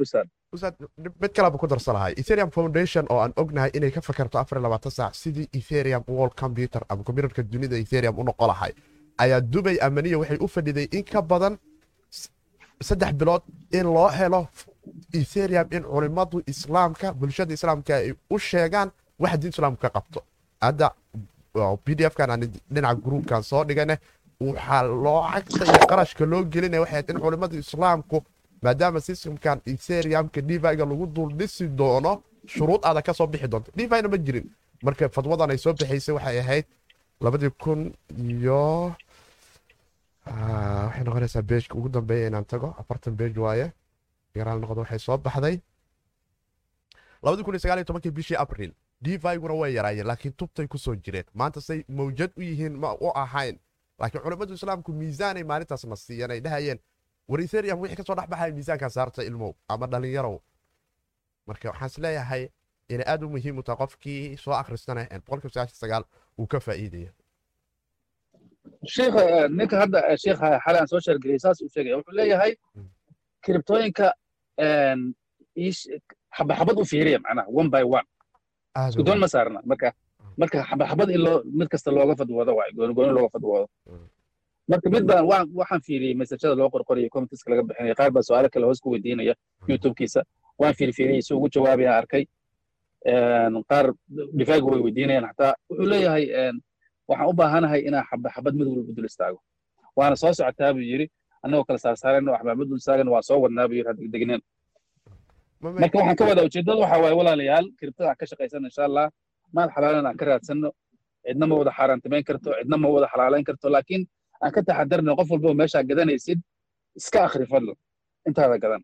ustaad. Ustaad mid kaleba ku darsanahay ethereum foundation oo aan ognahay inay ka fakarto afar iyo labaatan saac sidii ethereum world computer ama computerka dunida ethereum u noqon lahay ayaa dubay amaniya waxay u fadhiday in ka badan saddex bilood in loo helo ethereum in culimadu islaamka bulshada islaamka ay u sheegaan waxa diinta islaamka ka qabto. Hadda b d f-kan aan dhinaca gruubkan soo dhigane waxaa loo cagta iyo qarashka loo gelinaya waxay ahayd in culimada islaamku maadaama systemkan ethereumka diviga lagu dul dhisi doono shuruud aada ka soo bixi doonto. Divina ma jirin. Marka fadwadan ay soo bixaysay waxay ahayd labadii kun iyo waxay noqonaysaa beejka ugu dambeeya inaan tago afartan beej waaye. Garaal noqdo waxay soo baxday. Labadii kun iyo sagaal iyo tobankii bishii abril diviguna way yaraayeen laakiin tubtay ku soo jireen. Maanta say mawjad u yihiin ma u ahayn. Laakiin culimmadu islaamku miisaanay maalintaasna siiyeen ay dhahayeen. War ethereum wixii ka soo dhex baxaya miisaankaa saarta ilmow ama dhalinyarow marka waxaan is leeyahay inay aad u muhiim u tahay qofkii soo akhristana boqolkiiba sagaashan sagaal uu ka faa'iidaya sheekh ninka hadda sheekh xalay aan soo sheergeliyay saas uu sheegaya wuxuu leeyahay kribtooyinka xabaxabad u fiiriya macnaha one by one isku doon ma saarna? Marka marka xabaxabad in loo mid kasta looga fadwoodo waay gooni gooni looga fadwoodo. Marka mid baan waan waxaan fiiriyey mesajada loo qorqoriyay commentiska laga bixinaya qaar baa su'aalo kale hoos ku weydiinaya youtubekiisa. Waan fiirfiiriyey si ugu jawaabaya arkay. Qaar difaaga way weydiinayaan xataa wuxuu leeyahay waxaan u baahanahay inaan xaba xabad mid walba dul istaago. Waana soo socotaa buu yidhi annagoo kala saarsaarayno waxbaaba dul istaagana waa soo wadnaa buu yidhi hadegdegneen marka waxaan ka wadaa ujeeddada waxa waaye walaalayaal kiribtada aan ka shaqaysano insha allah maal xalaalan aan ka raadsanno cidna ma wada xaaraantimayn karto cidna ma wada xalaalayn karto laakiin aan ka taxadarno qof walba meeshaa gadanaysid iska akhri fadlo. Intaada gadan.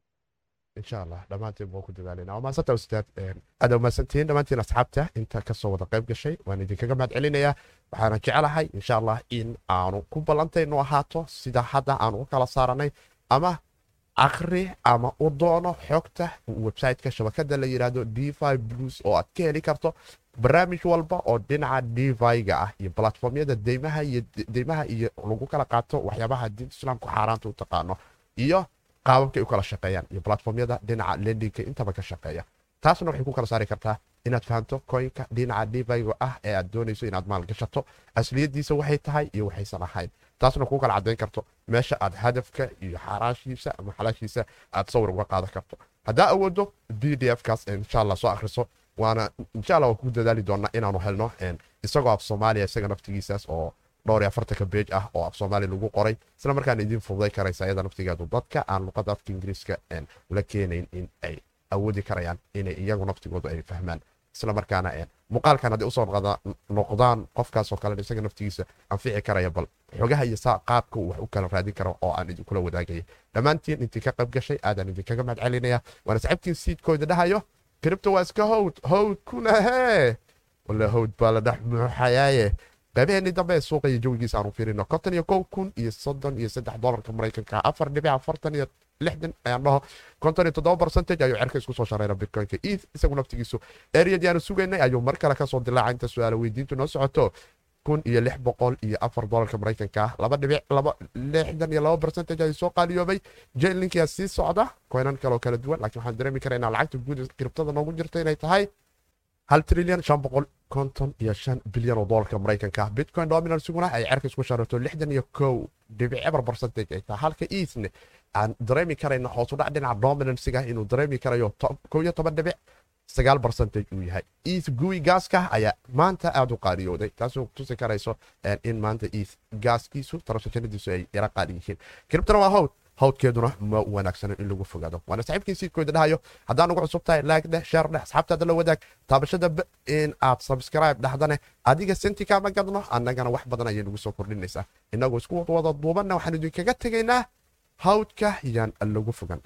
Insha allah dhammaantiin waan ku dadaalayna waa ustaad aad umaasantihiin dhammaantiin asxaabta inta ka soo wada qayb gashay waan idinkaga mahad celinayaa waxaana jecelahay insha allah in aanu ku ballantaynu ahaato sida hadda aanu u kala saaranay ama akhri ama u doono xogta websiteka shabakada la yidhaahdo d blues oo aad ka heli karto barnaamij walba oo dhinaca dviga ah iyo platformyada deymaha iyo deymaha iyo lagu kala qaato waxyaabaha diinta islaamku xaaraanta u taqaano iyo qaababkay u kala shaqeeyaan iyo platformyada dhinaca lendinka intaba ka shaqeeya taasna waxay ku kala saari kartaa inaad fahamto koynka dhinaca dviga ah ee aad doonayso inaad maalgashato. Asliyadiisa waxay tahay iyo waxaysan ahayn taasna kuu kala cadayn karto meesha aad hadafka iyo xaraashiisa ama xalaashiisa aad sawir uga qaadan karto. Haddaa awoodo b d f kaas insha allah soo akhriso waana insha allah waan ku dadaali doonaa inaanu helno isagoo af soomaaliya isaga naftigiisaas oo dhowr iyo afartanka beej ah oo af soomaaliya lagu qoray. Isla markaana idiin fududay karaysa iyada naftigeedu. Dadka aan luqadda afka ingiriiska la keenayn in ay awoodi karayaan inay iyagu naftigoodu ay fahmaan. Isla markaana muuqaalkan haddii u soo noqdaan qofkaasoo kale isaga naftigiisa anfici karaya bal xogaha iyo qaabka wax u kala raadin karo oo aan idinkula wadaagaya dhammaantiin intii qayb gashay aadaan idinkaga mahad celinaya waana saxibtiin siidkooda dhahayo kiribta waa iska howd howd kuna hee. Walla howd baa la dhex muuxayaaye qaybaheenii dambe ee suuqa iyo jawigiisa aanu fiirino konton iyo kow kun iyo soddon iyo saddex dolarka maraykanka afar dhibic afartan iyo lixdan ayaan dhaho konton iyo toddoba percentage ayuu cerka isku soo shareera bitcoinka eth isagu naftigiisu eriyadii aanu sugaynay ayuu mar kale ka soo dilaaca inta su'aala weydiintu noo socoto kun iyo lix boqol iyo afar dolarka maraykanka laba dhibic laba lixdan iyo laba percentage ayuu soo qaaliyoobay jainlinkia sii socda koynan kaloo kala duwan laakiin waxaan dareemi karaynaa lacagta guud kiribtada noogu jirta inay tahay hal trilyan shan boqol konton iyo shan bilyan oo dolarka maraykanka bitcoin dominansiguna ay cerka isku shareerto lixdan iyo kow dhibic eber percentage ay tahay halka ethne aan dareemi karayna hoosudhac dhinaca dominansiga inuu dareemi karayo kow iyo toban dhibic sagaal percentage uu yahay eth gui gaaska ayaa maanta aada u qaadiyooday taasoo tusi karayso in maanta eth gaaskiisu tarashajanadiisu ay yara qaadi yihiin kiribtana waa howd hawdkeeduna ma wanaagsano in lagu fogaado waana saxiibkii siidkooda dhahayo haddaan ugu cusub tahay laag dheh sheer dheh asxaabtaada la wadaag taabashada in aad subscribe dhahdane adiga senti kaama gadno annagana wax badan ayay nagu soo kordhinaysaa innagoo isku wada duubanna waxaan idinkaga tegaynaa hawdka yaan lagu fogan